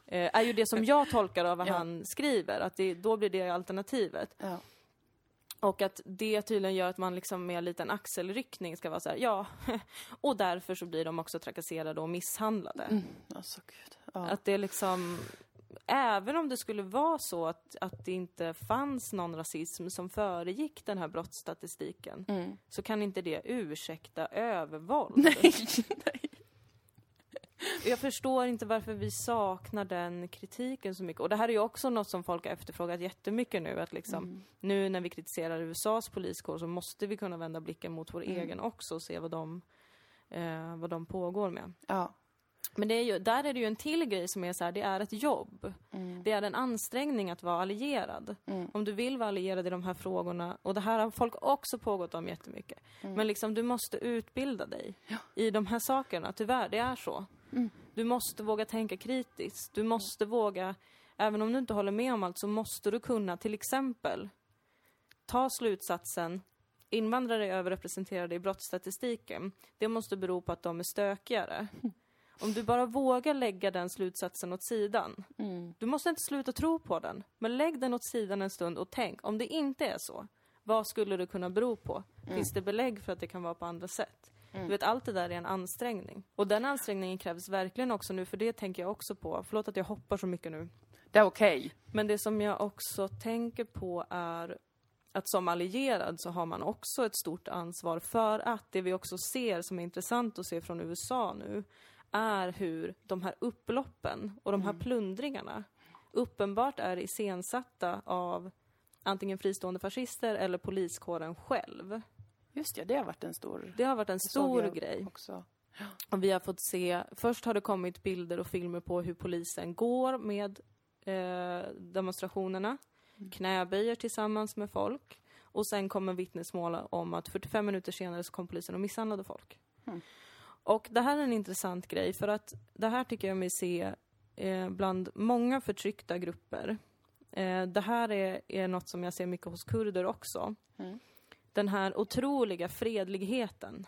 Eh, är ju det som jag tolkar av vad Ja. han skriver, att det, då blir det alternativet. Ja. Och att det tydligen gör att man liksom med en liten axelryckning ska vara så här, ja, och därför så blir de också trakasserade och misshandlade. Mm. Alltså, gud. Ja. Att det är liksom, även om det skulle vara så att, att det inte fanns någon rasism som föregick den här brottsstatistiken, Mm. så kan inte det ursäkta övervåld. Nej, nej. Jag förstår inte varför vi saknar den kritiken så mycket. Och det här är ju också något som folk har efterfrågat jättemycket nu, att liksom, Mm. nu när vi kritiserar USAs poliskår så måste vi kunna vända blicken mot vår Mm. egen också och se vad de, eh, vad de pågår med. Ja. Men det är ju, där är det ju en till grej som är så här, det är ett jobb. Mm. Det är en ansträngning att vara allierad. Mm. Om du vill vara allierad i de här frågorna, och det här har folk också pågått om jättemycket. Men liksom, du måste utbilda dig i de här sakerna, tyvärr, det är så. Mm. Du måste våga tänka kritiskt. Du måste våga, även om du inte håller med om allt, så måste du kunna till exempel ta slutsatsen invandrare är överrepresenterade i brottsstatistiken. Det måste bero på att de är stökigare. Om du bara vågar lägga den slutsatsen åt sidan. Mm. Du måste inte sluta tro på den, men lägg den åt sidan en stund och tänk, om det inte är så, vad skulle det kunna bero på? Finns det belägg för att det kan vara på andra sätt? Du vet, allt det där är en ansträngning. Och den ansträngningen krävs verkligen också nu, för det tänker jag också på. Förlåt att jag hoppar så mycket nu. Det är okej. Men det som jag också tänker på är att som allierad så har man också ett stort ansvar för att det vi också ser som är intressant att se från USA nu är hur de här upploppen och de här plundringarna uppenbart är iscensatta av antingen fristående fascister eller poliskåren själv. Just ja, det har varit en stor Det har varit en stor grej. också. Och vi har fått se, först har det kommit bilder och filmer på hur polisen går med eh, demonstrationerna, knäböjer tillsammans med folk. Och sen kommer vittnesmål om att 45 minuter senare så kom polisen och misshandlade folk. Mm. Och det här är en intressant grej för att det här tycker jag mig se eh, bland många förtryckta grupper. Eh, det här är, är något som jag ser mycket hos kurder också. Mm. Den här otroliga fredligheten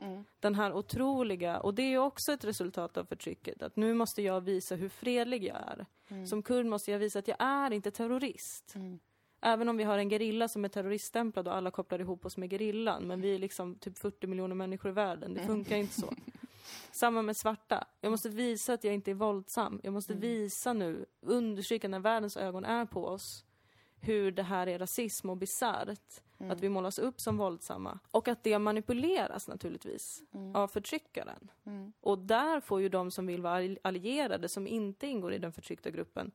Mm. den här otroliga, och det är också ett resultat av förtrycket, att nu måste jag visa hur fredlig jag är. Som kurd måste jag visa att jag är inte terrorist. Mm. Även om vi har en gerilla som är terroriststämplad och alla kopplar ihop oss med gerillan, men vi är liksom typ 40 miljoner människor i världen, det funkar inte så. Samma med svarta. Jag måste visa att jag inte är våldsam. Jag måste visa nu, understryka när världens ögon är på oss, hur det här är rasism och bisarrt. Att vi målas upp som våldsamma. Och att det manipuleras naturligtvis av förtryckaren. Mm. Och där får ju de som vill vara all- allierade, som inte ingår i den förtryckta gruppen,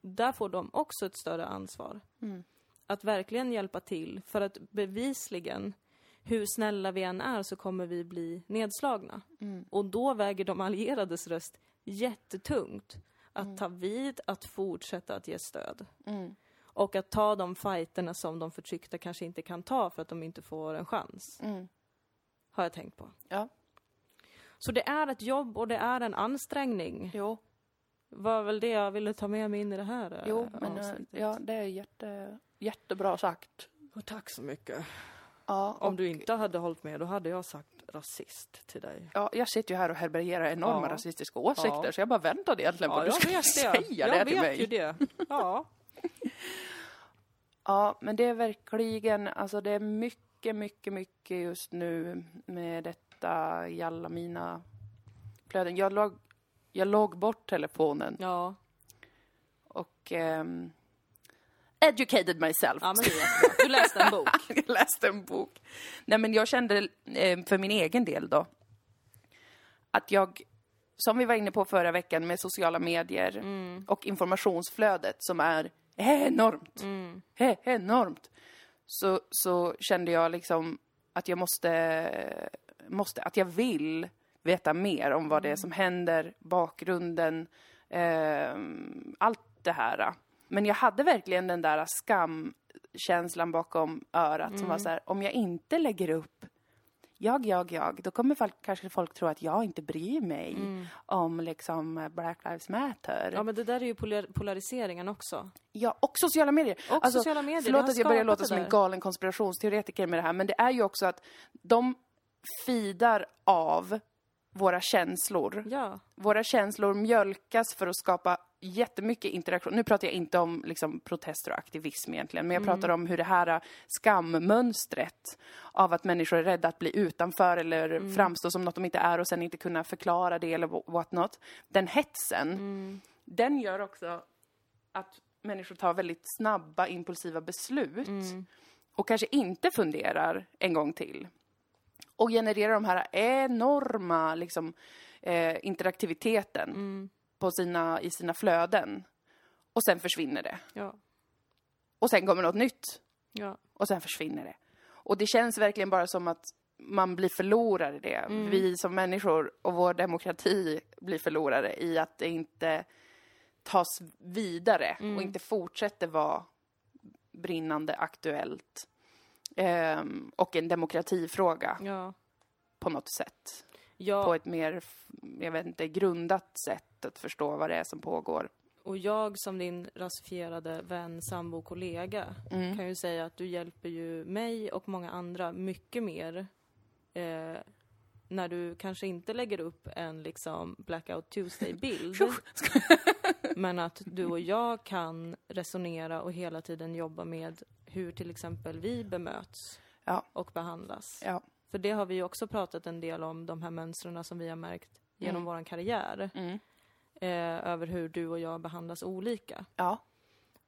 där får de också ett större ansvar. Mm. Att verkligen hjälpa till, för att bevisligen, hur snälla vi än är, så kommer vi bli nedslagna. Mm. Och då väger de allierades röst jättetungt. Att ta vid, att fortsätta att ge stöd. Mm. Och att ta de fighterna som de förtryckta kanske inte kan ta för att de inte får en chans. Mm. Har jag tänkt på. Ja. Så det är ett jobb och det är en ansträngning. Jo, var väl det jag ville ta med mig in i det här eh, jo men eh, avsnittet. ja, det är jätte, jättebra sagt. Och tack så mycket. Ja, Om och, du inte hade hållit med, då hade jag sagt rasist till dig. ja, jag sitter ju här och härbärgerar enorma Ja. rasistiska åsikter Ja. så jag bara väntade egentligen på att du skulle säga jag det till vet mig. ju det. Ja. Ja, men det är verkligen, alltså det är mycket, mycket, mycket just nu med detta i alla mina flöden. Jag låg, jag låg bort telefonen Ja, och ehm, educated myself. ja men det är jättebra. Du läste en bok. jag läste en bok. Nej, men jag kände eh, för min egen del då att jag, som vi var inne på förra veckan med sociala medier Mm. och informationsflödet som är enormt, Mm. enormt, så, så kände jag liksom att jag måste, måste, att jag vill veta mer om vad det är som händer, bakgrunden, ehm, allt det här. Men jag hade verkligen den där skamkänslan bakom örat som var så här, om jag inte lägger upp jag, jag, jag, då kommer folk, kanske folk tro att jag inte bryr mig om liksom Black Lives Matter. Ja men det där är ju polar polariseringen också. Ja, och sociala medier. Och sociala medier, Förlåt att jag börjar låta som en galen konspirationsteoretiker med det här, men det är ju också att de fidar av våra känslor. Ja. Våra känslor mjölkas för att skapa jättemycket interaktion. Nu pratar jag inte om liksom, protester och aktivism egentligen, men jag Mm. pratar om hur det här skammönstret av att människor är rädda att bli utanför eller Mm. framstå som något de inte är och sen inte kunna förklara det eller what not. Den hetsen, Mm. den gör också att människor tar väldigt snabba, impulsiva beslut Mm. och kanske inte funderar en gång till. Och genererar de här enorma liksom, eh, interaktiviteten Mm. på sina, i sina flöden. Och sen försvinner det. Ja. Och sen kommer något nytt. Ja. Och sen försvinner det. Och det känns verkligen bara som att man blir förlorare i det. Vi som människor och vår demokrati blir förlorare i att det inte tas vidare och inte fortsätter vara brinnande aktuellt. Ehm, och en demokratifråga Ja. på något sätt. Ja. På ett mer, jag vet inte, grundat sätt att förstå vad det är som pågår. Och jag som din rasifierade vän, sambo, kollega Mm. kan ju säga att du hjälper ju mig och många andra mycket mer eh, när du kanske inte lägger upp en liksom Blackout Tuesday-bild. men att du och jag kan resonera och hela tiden jobba med hur till exempel vi bemöts Ja. och behandlas. Ja. För det har vi ju också pratat en del om, de här mönstren som vi har märkt genom Mm. våran karriär. Mm. Eh, över hur du och jag behandlas olika. Ja.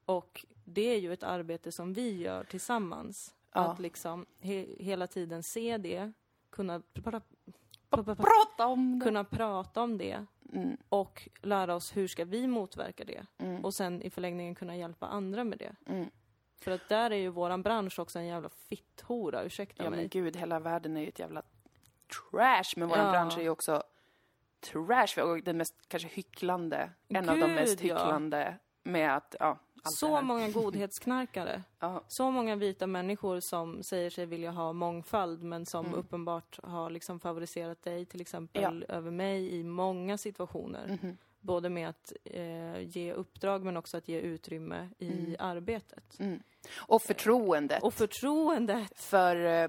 Och det är ju ett arbete som vi gör tillsammans. Ja. Att liksom he- hela tiden se det, kunna, pra- pra- pra- Prata om det. kunna prata om det Mm. och lära oss hur ska vi motverka det. Mm. Och sen i förlängningen kunna hjälpa andra med det. Mm. För att där är ju våran bransch också en jävla fitthora, ursäkta Ja men mig. gud, hela världen är ju ett jävla trash. Men våran Ja. bransch är ju också trash. Och den mest kanske hycklande. En av de Gud, mest ja. hycklande med att, ja, allt Så många godhetsknarkare. Ja. Så många vita människor som säger sig vilja ha mångfald men som uppenbart har liksom favoriserat dig till exempel över mig i många situationer. Mhm. Både med att eh, ge uppdrag men också att ge utrymme i arbetet. Mm. Och förtroendet Och förtroendet. för eh,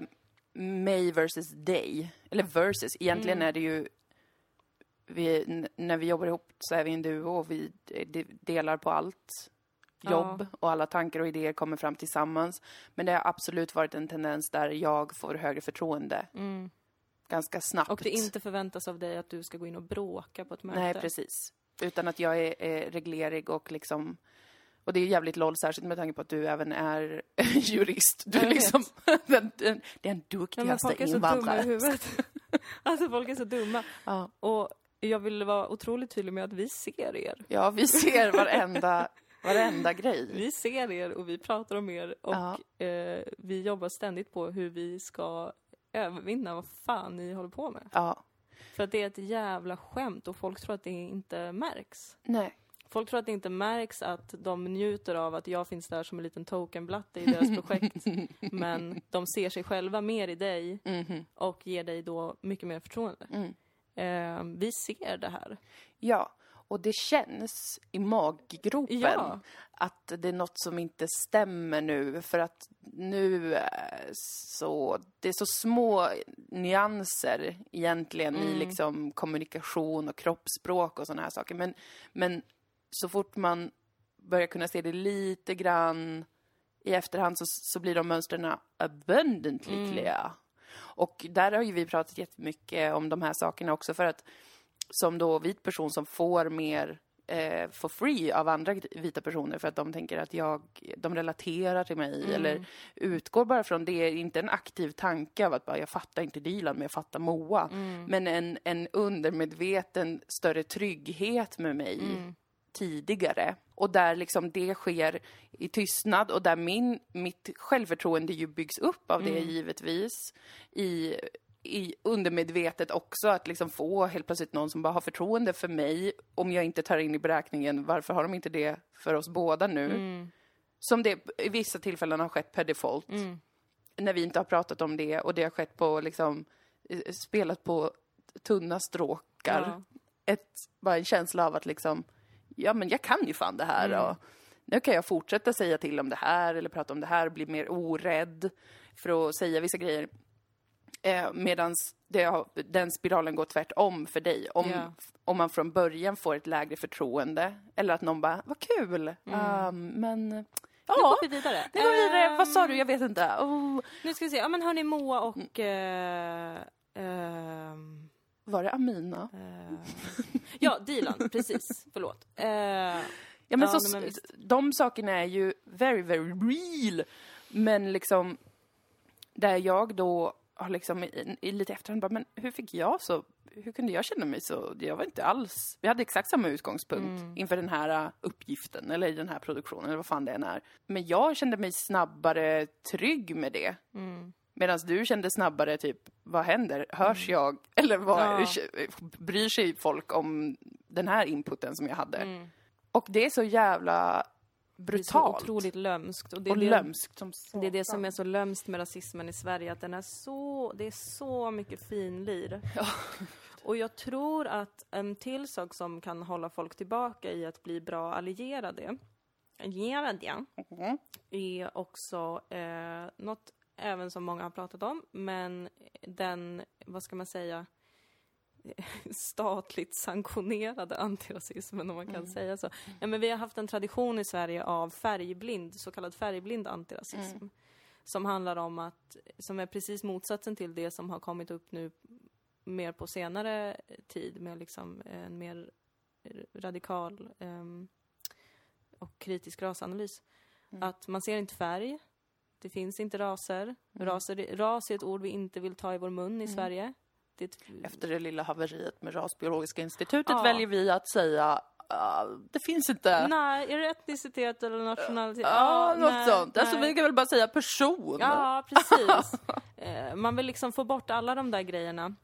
mig versus dig. Eller versus, egentligen Mm. är det ju vi, när vi jobbar ihop så är vi en duo och vi de- delar på allt jobb och alla tankar och idéer kommer fram tillsammans. Men det har absolut varit en tendens där jag får högre förtroende Mm. ganska snabbt. Och det inte förväntas av dig att du ska gå in och bråka på ett möte. Nej, precis. Utan att jag är, är reglerig och liksom... Och det är jävligt loll, särskilt med tanke på att du även är jurist. Du är liksom den, den, den Ja, duktigaste i invandraren. alltså folk är så dumma. Ja. Och jag vill vara otroligt tydlig med att vi ser er. ja, vi ser varenda, varenda grej. Vi ser er och vi pratar om er och Ja. eh, vi jobbar ständigt på hur vi ska övervinna vad fan ni håller på med. Ja, För att det är ett jävla skämt och folk tror att det inte märks. nej. Folk tror att det inte märks att de njuter av att jag finns där som en liten tokenblatte i deras projekt. men de ser sig själva mer i dig Mhm. och ger dig då mycket mer förtroende. Mm. Eh, vi ser det här. Ja, och det känns i maggropen Ja. att det är något som inte stämmer nu. För att nu så... Det är så små nyanser egentligen i liksom kommunikation och kroppsspråk och sådana här saker. Men, men så fort man börjar kunna se det lite grann i efterhand så, så blir de mönstren abundantly clear. Och där har ju vi pratat jättemycket om de här sakerna också för att som då vit person som får mer eh, for free av andra vita personer för att de tänker att jag, de relaterar till mig eller utgår bara från det, inte en aktiv tanke av att bara, jag fattar inte Dilan men jag fattar Moa. Men en, en undermedveten större trygghet med mig tidigare. Och där liksom det sker i tystnad och där min, mitt självförtroende ju byggs upp av det givetvis. I, i undermedvetet också, att liksom få helt plötsligt någon som bara har förtroende för mig. Om jag inte tar in i beräkningen, varför har de inte det för oss båda nu? Som det i vissa tillfällen har skett per default. När vi inte har pratat om det och det har skett på liksom, eh, spelat på tunna stråkar. Ja. Ett, bara en känsla av att liksom, ja men jag kan ju fan det här och nu kan jag fortsätta säga till om det här eller prata om det här, bli mer orädd för att säga vissa grejer. Eh, Medan den spiralen går tvärtom för dig. Om, Ja. om man från början får ett lägre förtroende eller att någon bara, vad kul, um, men Nu ja, går vi vidare. nu går vi vidare. Eh, Vad sa du? Jag vet inte. Oh. Nu ska vi se. Ja men hörni Moa och... Eh, ehm, Var det Amina? eh, ja, Dilan, precis. Förlåt. Eh, Ja, men Ja, så, men de sakerna är ju very, very real. Men liksom, där jag då har liksom i, i lite efterhand bara, men hur fick jag så, hur kunde jag känna mig så, jag var inte alls, vi hade exakt samma utgångspunkt Mm. inför den här uh, uppgiften, eller i den här produktionen, eller vad fan det än är. Men jag kände mig snabbare trygg med det. Mm. Medan du kände snabbare typ, vad händer? Hörs jag? Eller vad, Ja. bryr sig folk om den här inputen som jag hade? Mm. Och det är så jävla Det är brutalt. så otroligt lömskt. Och det är och det, lömskt som Det är det som är så lömskt med rasismen i Sverige, att den är så, det är så mycket finlir. Ja. Och jag tror att en till sak som kan hålla folk tillbaka i att bli bra allierade, allierade Mm. är också eh, något även som många har pratat om, men den, vad ska man säga, statligt sanktionerade antirasismen, om man kan säga så. Ja, men vi har haft en tradition i Sverige av färgblind, så kallad färgblind antirasism. Som handlar om att, som är precis motsatsen till det som har kommit upp nu mer på senare tid med liksom en mer radikal ehm, och kritisk rasanalys. Att man ser inte färg, det finns inte raser. Raser, ras är ett ord vi inte vill ta i vår mun i Sverige. Ett, Efter det lilla haveriet med Rasbiologiska institutet Ja. väljer vi att säga "Ah, det finns inte. Nej, är det etnicitet eller nationalitet? Ja, något nej, sånt. Alltså nej. vi kan väl bara säga person. Ja, precis. Eh, Man vill liksom få bort alla de där grejerna.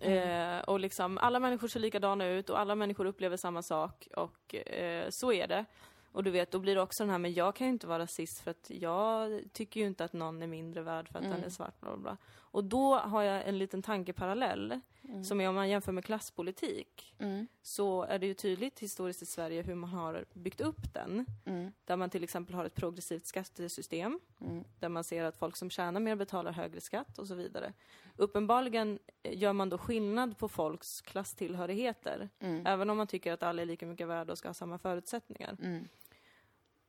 Mm. Och liksom, alla människor ser likadana ut och alla människor upplever samma sak och eh, så är det. Och du vet, då blir det också den här, men jag kan ju inte vara rasist för att jag tycker ju inte att någon är mindre värd för att Mm. den är svart, bla bla bla. Och då har jag en liten tankeparallell, som är om man jämför med klasspolitik, Mm. så är det ju tydligt historiskt i Sverige hur man har byggt upp den. Mm. Där man till exempel har ett progressivt skattesystem. Mm. Där man ser att folk som tjänar mer betalar högre skatt och så vidare. Uppenbarligen eh, gör man då skillnad på folks klasstillhörigheter. Mm. Även om man tycker att alla är lika mycket värda och ska ha samma förutsättningar.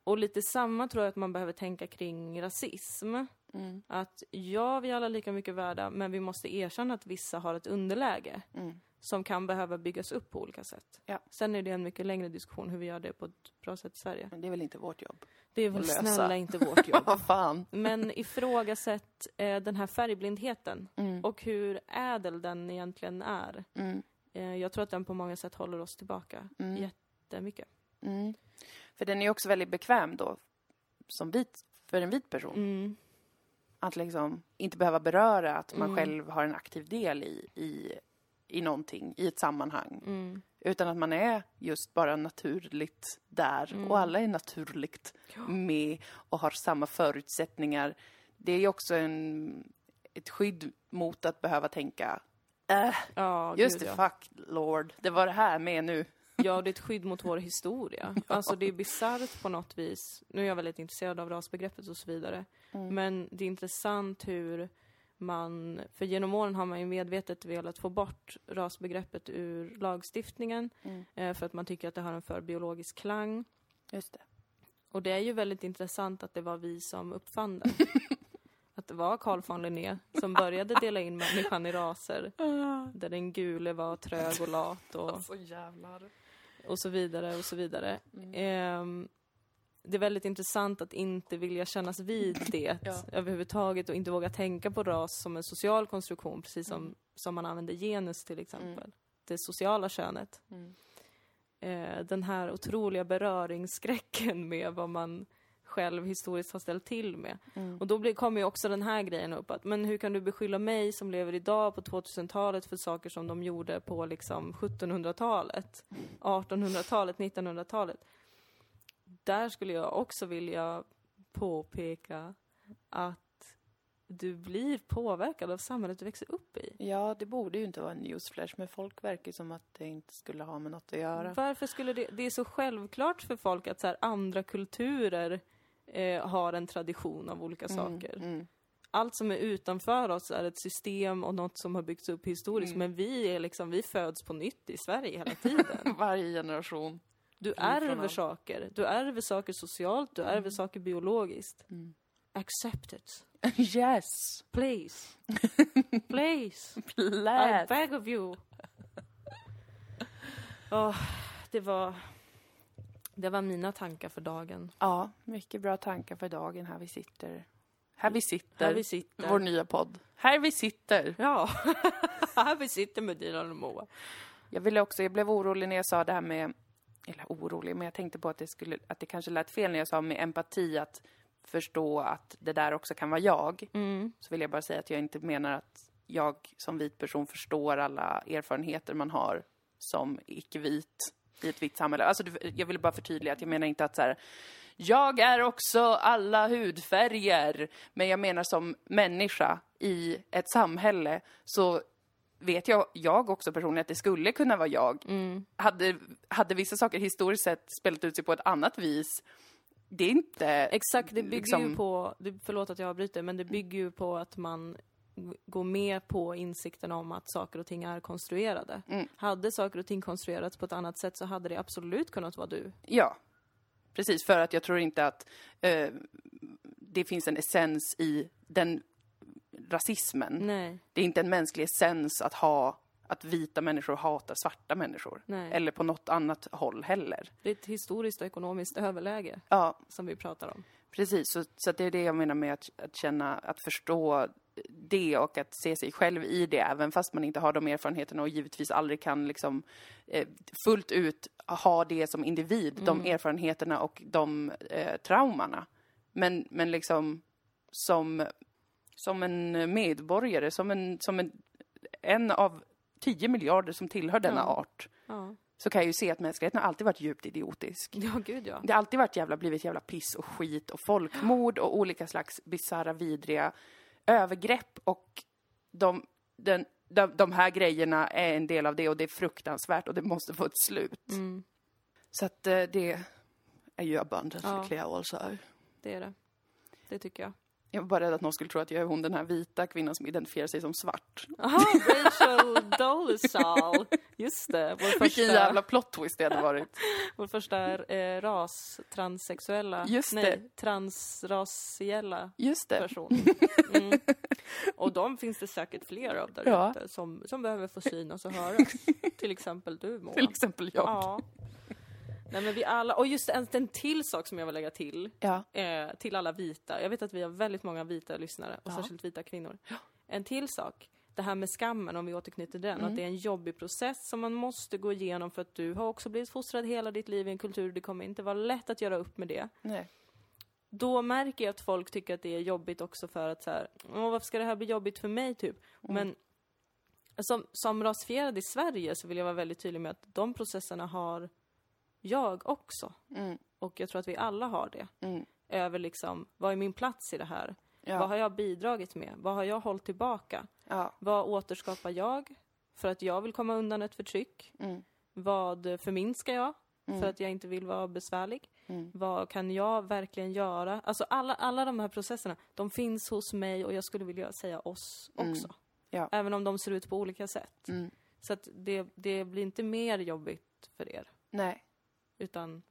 Och lite samma tror jag att man behöver tänka kring rasism. Mm. Att ja, vi är alla lika mycket värda, men vi måste erkänna att vissa har ett underläge. Mm. Som kan behöva byggas upp på olika sätt. Ja. Sen är det en mycket längre diskussion hur vi gör det på ett bra sätt i Sverige. Men det är väl inte vårt jobb? Det är väl snälla inte vårt jobb. Vad fan. Men ifrågasätt eh, den här färgblindheten Mm. och hur ädel den egentligen är. Mm. Eh, jag tror att den på många sätt håller oss tillbaka Mm. jättemycket. Mm. För den är ju också väldigt bekväm då, som vit, för en vit person. Mm. Att liksom inte behöva beröra att man Mm. själv har en aktiv del i, i, i någonting, i ett sammanhang. Mm. Utan att man är just bara naturligt där Mm. och alla är naturligt med och har samma förutsättningar. Det är ju också en, ett skydd mot att behöva tänka äh, Ja, just det, ja. fuck lord, det var det här med nu. Ja, det är ett skydd mot vår historia. Alltså det är bisarrt på något vis. Nu är jag väldigt intresserad av rasbegreppet och så vidare. Mm. Men det är intressant hur man, för genom åren har man ju medvetet velat få bort rasbegreppet ur lagstiftningen. Mm. Eh, för att man tycker att det har en för biologisk klang. Just det. Och det är ju väldigt intressant att det var vi som uppfann det. att det var Carl von Linné som började dela in människan i raser. Där den gule var trög och lat och, Så jävlar. Och så vidare och så vidare. Mm. Ehm, det är väldigt intressant att inte vilja kännas vid det Ja. överhuvudtaget och inte våga tänka på ras som en social konstruktion, precis som, Mm. som man använder genus till exempel. Det sociala könet. Mm. eh, den här otroliga beröringsskräcken med vad man själv historiskt har ställt till med. Mm. Och då blir, kommer ju också den här grejen upp att, men hur kan du beskylla mig som lever idag på 2000-talet för saker som de gjorde på liksom 1700-talet, 1800-talet, 1900-talet? Där skulle jag också vilja påpeka att du blir påverkad av samhället du växer upp i. Ja, det borde ju inte vara en newsflash, men folk verkar som att det inte skulle ha med något att göra. Varför skulle det... Det är så självklart för folk att så här, andra kulturer eh, har en tradition av olika saker. Mm. Allt som är utanför oss är ett system och något som har byggts upp historiskt. Mm. Men vi är liksom, vi föds på nytt i Sverige hela tiden. Varje generation. Du ärver saker. Du ärver saker socialt, du ärver Mm. saker biologiskt. Mm. Accept it. yes! Please. Please. I Plät! beg of you. Åh, det var... Det var mina tankar för dagen. Ja, mycket bra tankar för dagen. Här vi sitter. Här vi sitter. Här vi sitter. Vår nya podd. Här vi sitter. Ja, här vi sitter med Dilan och Moa. Jag ville också, jag blev orolig när jag sa det här med, eller orolig, men jag tänkte på att det skulle, att det kanske lät fel när jag sa med empati att förstå att det där också kan vara jag. Så vill jag bara säga att jag inte menar att jag som vit person förstår alla erfarenheter man har som icke-vit i ett vitt samhälle. Alltså, jag vill bara förtydliga att jag menar inte att så här, jag är också alla hudfärger, men jag menar som människa i ett samhälle så vet jag, jag också personligen att det skulle kunna vara jag. Hade, hade vissa saker historiskt sett spelat ut sig på ett annat vis, det är inte... Exakt, det bygger liksom- ju på, förlåt att jag avbryter, men det bygger ju på att man g- går med på insikten om att saker och ting är konstruerade. Mm. Hade saker och ting konstruerats på ett annat sätt så hade det absolut kunnat vara du. Ja, precis. För att jag tror inte att eh, det finns en essens i den rasismen. Nej, Det är inte en mänsklig essens att ha att vita människor hatar svarta människor. Nej. Eller på något annat håll heller. det är ett historiskt och ekonomiskt överläge Ja, som vi pratar om. precis. Så, så det är det jag menar med att, att känna, att förstå det och att se sig själv i det, även fast man inte har de erfarenheterna och givetvis aldrig kan liksom eh, fullt ut ha det som individ, de erfarenheterna och de eh, traumorna. Men, men liksom som, som en medborgare, som en, som en, en av tio miljarder som tillhör denna Ja. art, Ja, så kan jag ju se att mänskligheten har alltid varit djupt idiotisk. ja gud ja. Det har alltid varit jävla, blivit jävla piss och skit och folkmord och olika slags bisarra, vidriga övergrepp och de, den, de, de här grejerna är en del av det och det är fruktansvärt och det måste få ett slut. Mm, Så att eh, det är ju abundantly Ja. clear also. det är det. Det tycker jag. Jag var bara rädd att någon skulle tro att jag är hon den här vita kvinnan som identifierar sig som svart. Aha, Rachel Dolezal. Just det, vår Vilken första, jävla plot twist det hade varit. vår första eh, ras, transsexuella, Just nej, det. transrasiella Just det. person. Mm. Och de finns det säkert fler av där Ja. ute som, som behöver få synas och höras. Till exempel du Moa. Till exempel jag. Ja. Nej men vi alla, och just en, en till sak som jag vill lägga till, Ja. eh, till alla vita. Jag vet att vi har väldigt många vita lyssnare, och Ja. särskilt vita kvinnor. En till sak, det här med skammen, om vi återknyter den, Mm. att det är en jobbig process som man måste gå igenom för att du har också blivit fostrad hela ditt liv i en kultur, det kommer inte vara lätt att göra upp med det. Nej. Då märker jag att folk tycker att det är jobbigt också för att så här, Åh, varför ska det här bli jobbigt för mig typ? Mm. Men som, som rasifierad i Sverige så vill jag vara väldigt tydlig med att de processerna har jag också. Mm. Och jag tror att vi alla har det. Mm. Över liksom, vad är min plats i det här? Vad Ja. har jag bidragit med? Vad har jag hållit tillbaka? Ja. Vad återskapar jag för att jag vill komma undan ett förtryck? Mm. Vad förminskar jag för Mm. att jag inte vill vara besvärlig? Mm. Vad kan jag verkligen göra? Alltså alla, alla de här processerna, de finns hos mig och jag skulle vilja säga oss Mm. också. Ja. Även om de ser ut på olika sätt. Så att det, det blir inte mer jobbigt för er. Nej. Utan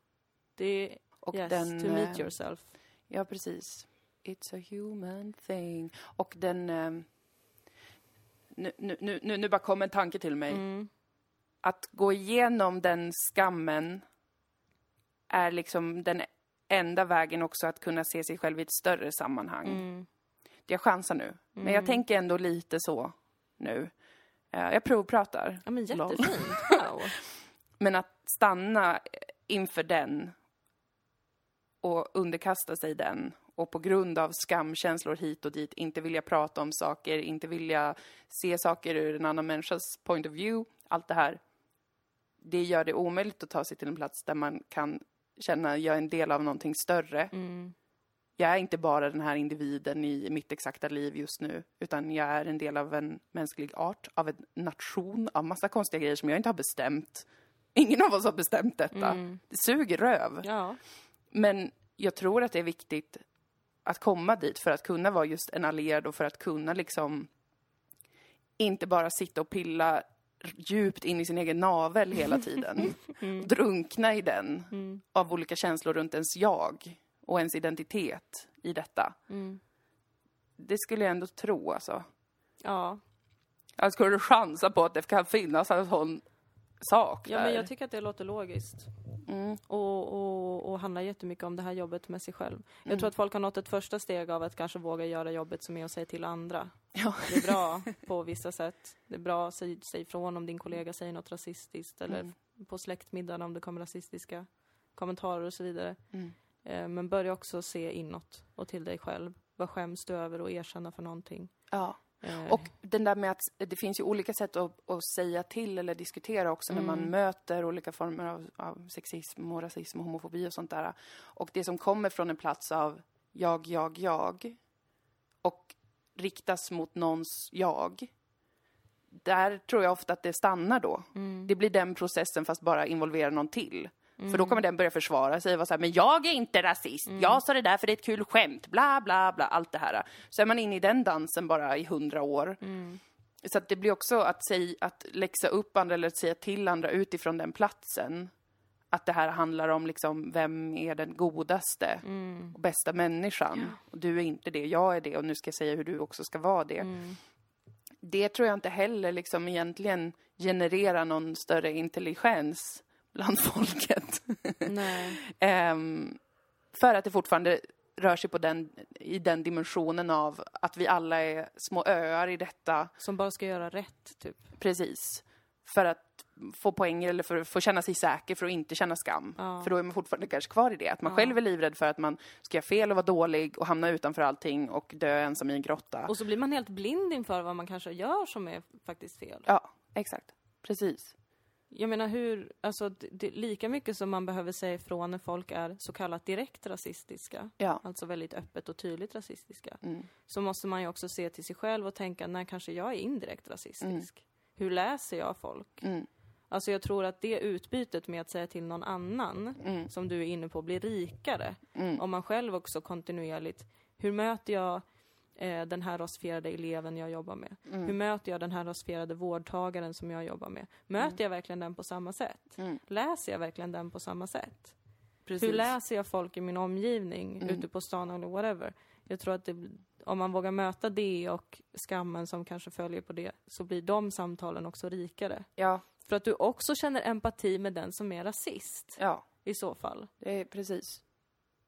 det är, Och yes, den... to meet eh, yourself. Ja, precis. It's a human thing. Och den... ehm, nu, nu, nu, nu bara kom en tanke till mig. Mm. Att gå igenom den skammen är liksom den enda vägen också att kunna se sig själv i ett större sammanhang. Mm. Jag chansar nu, men jag tänker ändå lite så nu. Eh, Jag provpratar. Ja men jättefint. Wow. Men att stanna inför den och underkasta sig den och på grund av skamkänslor hit och dit inte vilja prata om saker, inte vilja se saker ur en annan människas point of view, allt det här. Det gör det omöjligt att ta sig till en plats där man kan känna jag är en del av någonting större. Mm. Jag är inte bara den här individen i mitt exakta liv just nu, utan jag är en del av en mänsklig art, av en nation, av massa konstiga grejer som jag inte har bestämt. Ingen av oss har bestämt detta. Mm. Det suger röv. Ja. Men jag tror att det är viktigt att komma dit för att kunna vara just en allierad och för att kunna liksom inte bara sitta och pilla djupt in i sin egen navel hela tiden. Och drunkna i den Mm. av olika känslor runt ens jag och ens identitet i detta. Mm. Det skulle jag ändå tro alltså. Ja. Jag skulle chansa på att det kan finnas en sån sak Ja, där. men jag tycker att det låter logiskt. mm. Och, och, och handlar jättemycket om det här jobbet med sig själv. Jag Mm. tror att folk har nått ett första steg av att kanske våga göra jobbet som är att säga till andra. Ja. Det är bra på vissa sätt. Det är bra att säga säg ifrån om din kollega säger något rasistiskt eller Mm. på släktmiddagen om det kommer rasistiska kommentarer och så vidare. Mm. Eh, Men börja också se inåt och till dig själv. Vad skäms du över och erkänna för någonting? Ja. Eh, Och den där med att det finns ju olika sätt att, att säga till eller diskutera också när man Mm. möter olika former av, av sexism och rasism och homofobi och sånt där. Och det som kommer från en plats av jag, jag, jag och riktas mot någons jag. Där tror jag ofta att det stannar då. mm, Det blir den processen fast bara involverar någon till. För då kommer den börja försvara sig och vara så här, men jag är inte rasist. Jag sa det där för det är ett kul skämt. Bla, bla, bla. Allt det här. Så är man inne i den dansen bara i hundra år. mm, Så att det blir också att, säga, att läxa upp andra eller att säga till andra utifrån den platsen. Att det här handlar om liksom, vem är den godaste mm, och bästa människan. Och du är inte det, jag är det och nu ska jag säga hur du också ska vara det. mm. Det tror jag inte heller liksom egentligen genererar någon större intelligens bland folket. Nej. Ehm, för att det fortfarande rör sig på den, i den dimensionen av att vi alla är små öar i detta Som bara ska göra rätt, typ. Precis. För att få poänger eller för att få känna sig säker, för att inte känna skam. Ja. För då är man fortfarande kanske kvar i det. Att man Ja. själv är livrädd för att man ska göra fel och vara dålig och hamna utanför allting och dö ensam i en grotta. Och så blir man helt blind inför vad man kanske gör som är faktiskt fel. Ja, exakt. Precis. Jag menar hur, alltså det, lika mycket som man behöver säga ifrån när folk är så kallat direkt rasistiska, Ja. alltså väldigt öppet och tydligt rasistiska, Mm. så måste man ju också se till sig själv och tänka, när kanske jag är indirekt rasistisk? Mm. Hur läser jag folk? Mm. Alltså jag tror att det utbytet med att säga till någon annan, Mm. som du är inne på, blir rikare. Mm. Om man själv också kontinuerligt, hur möter jag eh, den här rasifierade eleven jag jobbar med? Mm. Hur möter jag den här rasifierade vårdtagaren som jag jobbar med? Möter jag verkligen den på samma sätt? Mm. Läser jag verkligen den på samma sätt? Precis. Hur läser jag folk i min omgivning, Mm. ute på stan eller whatever? Jag tror att det, om man vågar möta det och skammen som kanske följer på det, så blir de samtalen också rikare. Ja, För att du också känner empati med den som är rasist, ja. i så fall. Det är precis.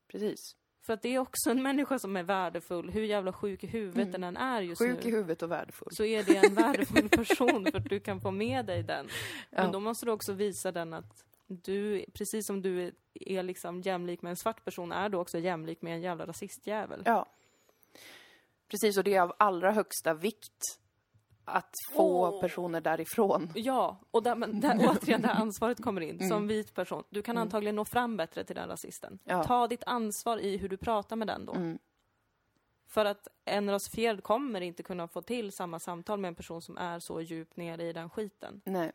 Precis. För att det är också en människa som är värdefull, hur jävla sjuk i huvudet Mm. den än är just Sjuk nu. i huvudet och värdefull. så är det en värdefull person för att du kan få med dig den. Men Ja. då måste du också visa den att du, precis som du är, är liksom jämlik med en svart person, är du också jämlik med en jävla rasistjävel. Ja. Precis, och det är av allra högsta vikt att få Åh. personer därifrån. Ja, och där, men där, återigen det här ansvaret kommer in. Mm. Som vit person, du kan antagligen nå fram bättre till den rasisten. Ja. Ta ditt ansvar i hur du pratar med den då. Mm. För att en rasifierad kommer inte kunna få till samma samtal med en person som är så djupt nere i den skiten. Nej,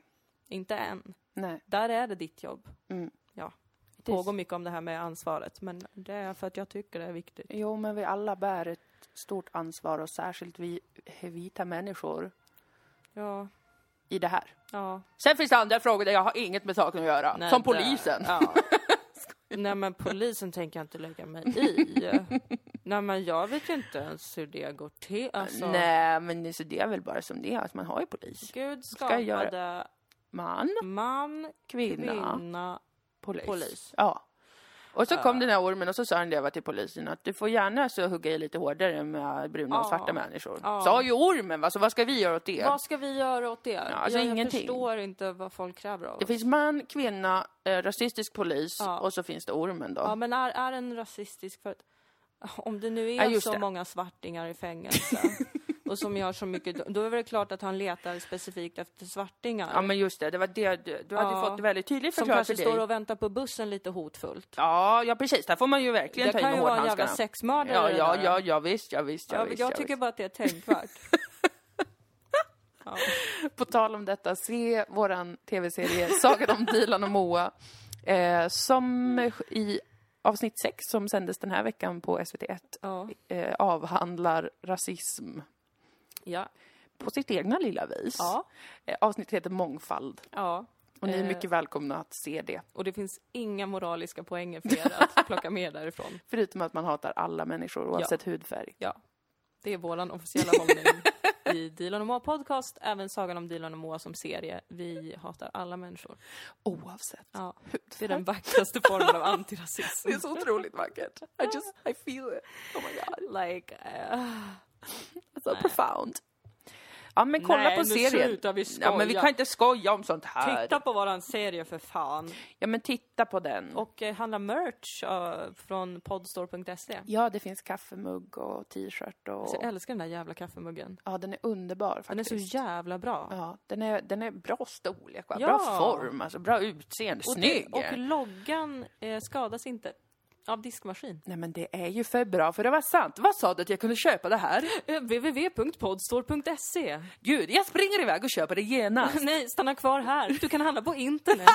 Inte än. nej. Där är det ditt jobb. Mm. Ja. Det pågår mycket om det här med ansvaret, men det är för att jag tycker det är viktigt. Jo, men vi alla bär ett stort ansvar och särskilt vi vita människor Ja, i det här. ja. Sen finns det andra frågor där jag har inget med saken att göra. Nej, som polisen. Ja. Nej men polisen tänker jag inte lägga mig i. Nej men jag vet ju inte ens hur det går till. Alltså, Nej, men så det är väl bara som det är, att man har ju polis. Gud skapade Man, man, kvinna, kvinna, polis. polis. Ja. Och så Ja. kom den här ormen och så sa den det till polisen att du får gärna så hugga i lite hårdare med bruna och Ja. svarta människor. Ja. Sa ju ormen, va? så vad ska vi göra åt det? Vad ska vi göra åt det? alltså jag, ingenting. förstår inte vad folk kräver av Det oss. finns man, kvinna, eh, rasistisk polis Ja. och så finns det ormen då. Ja men är, är den rasistisk för att om det nu Ja, är just så det. många svartingar i fängelse och som gör så mycket, då är det klart att han letar specifikt efter svartingar. Ja men just det, det var det du, du hade Ja. fått det väldigt tydligt som förklarat för kanske dig. står och väntar på bussen lite hotfullt. Ja, ja precis, där får man ju verkligen Det ta i kan med ju vara en jävla hårdhandskarna. sexmördare Ja, det ja, där. ja, ja visst, ja visst, ja, Ja, visst. jag ja, tycker visst. bara att det är tänkvärt. ja. På tal om detta, se våran tv-serie Sagan om Dilan och Moa. Eh, som i avsnitt 6 som sändes den här veckan på SVT1 Ja. eh, avhandlar rasism Ja. på sitt egna lilla vis. Ja. Eh, avsnittet heter Mångfald ja. och ni är Eh. mycket välkomna att se det. Och det finns inga moraliska poänger för er att plocka med därifrån. Förutom att man hatar alla människor oavsett hudfärg. Ja. Det är våran officiella hållning. i Dilan och Moa podcast, även Sagan om Dilan och Moa som serie. Vi hatar alla människor. Oavsett. Ja, det är den vackraste formen av antirasism. Det är så otroligt vackert. I just, I feel it. Oh my god. Like, uh, So profound. Ja men kolla Nej, på nu serien. slutar vi Ja men vi skoja. kan inte skoja om sånt här. titta på våran serie för fan. Ja men titta på den. Och eh, handla merch eh, från podstore.se. Ja, det finns kaffemugg och t-shirt och... Alltså, jag älskar den där jävla kaffemuggen. Ja, den är underbar faktiskt. Den är så jävla bra. Ja, den är, den är bra storlek, va? Ja. bra form, alltså bra utseende, Och, snygg. det, och loggan eh, skadas inte av diskmaskin. Nej men det är ju för bra för det var sant. Vad sa du att jag kunde köpa det här? Eh, www.podstore.se Gud, jag springer iväg och köper det genast. Nej, stanna kvar här. Du kan handla på internet.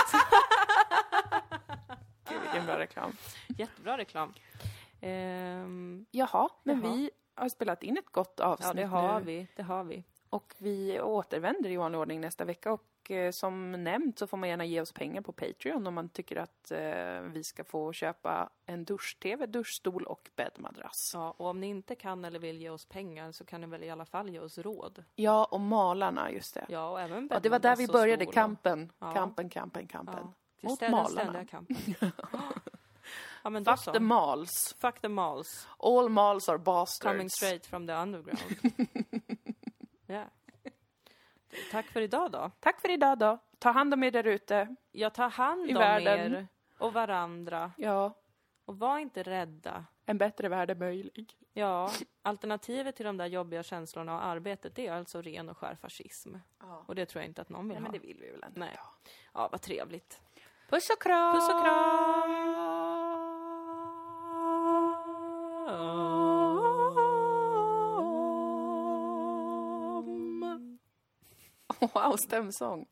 Gud, vilken bra reklam. Jättebra reklam. Ehm, Jaha, men Jaha. vi har spelat in ett gott avsnitt ja, det har nu. vi. Det har vi. Och vi återvänder i vanlig ordning nästa vecka. Och eh, som nämnt så får man gärna ge oss pengar på Patreon om man tycker att eh, vi ska få köpa en dusch-tv, duschstol och bäddmadrass. Ja, och om ni inte kan eller vill ge oss pengar så kan ni väl i alla fall ge oss råd. Ja, och malarna, just det. Ja, och även Ja, det var där vi började, kampen. Ja. Kampen, kampen, kampen. Ja, det Mot malarna. kampen. ja, men Fuck så. the mals. Fuck the malls. All mals are bastards. Coming straight from the underground. Ja. Tack för idag då. Tack för idag då. Ta hand om er där ute. Jag tar hand I om världen. er och varandra. Ja, Och var inte rädda. en bättre värld är möjlig. Ja, alternativet till de där jobbiga känslorna och arbetet, det är alltså ren och skär fascism. Ja. Och det tror jag inte att någon vill Nej, men ha. det vill vi väl inte. Nej. Ja, vad trevligt. Puss och kram! Puss och kram! Wow, stämsång.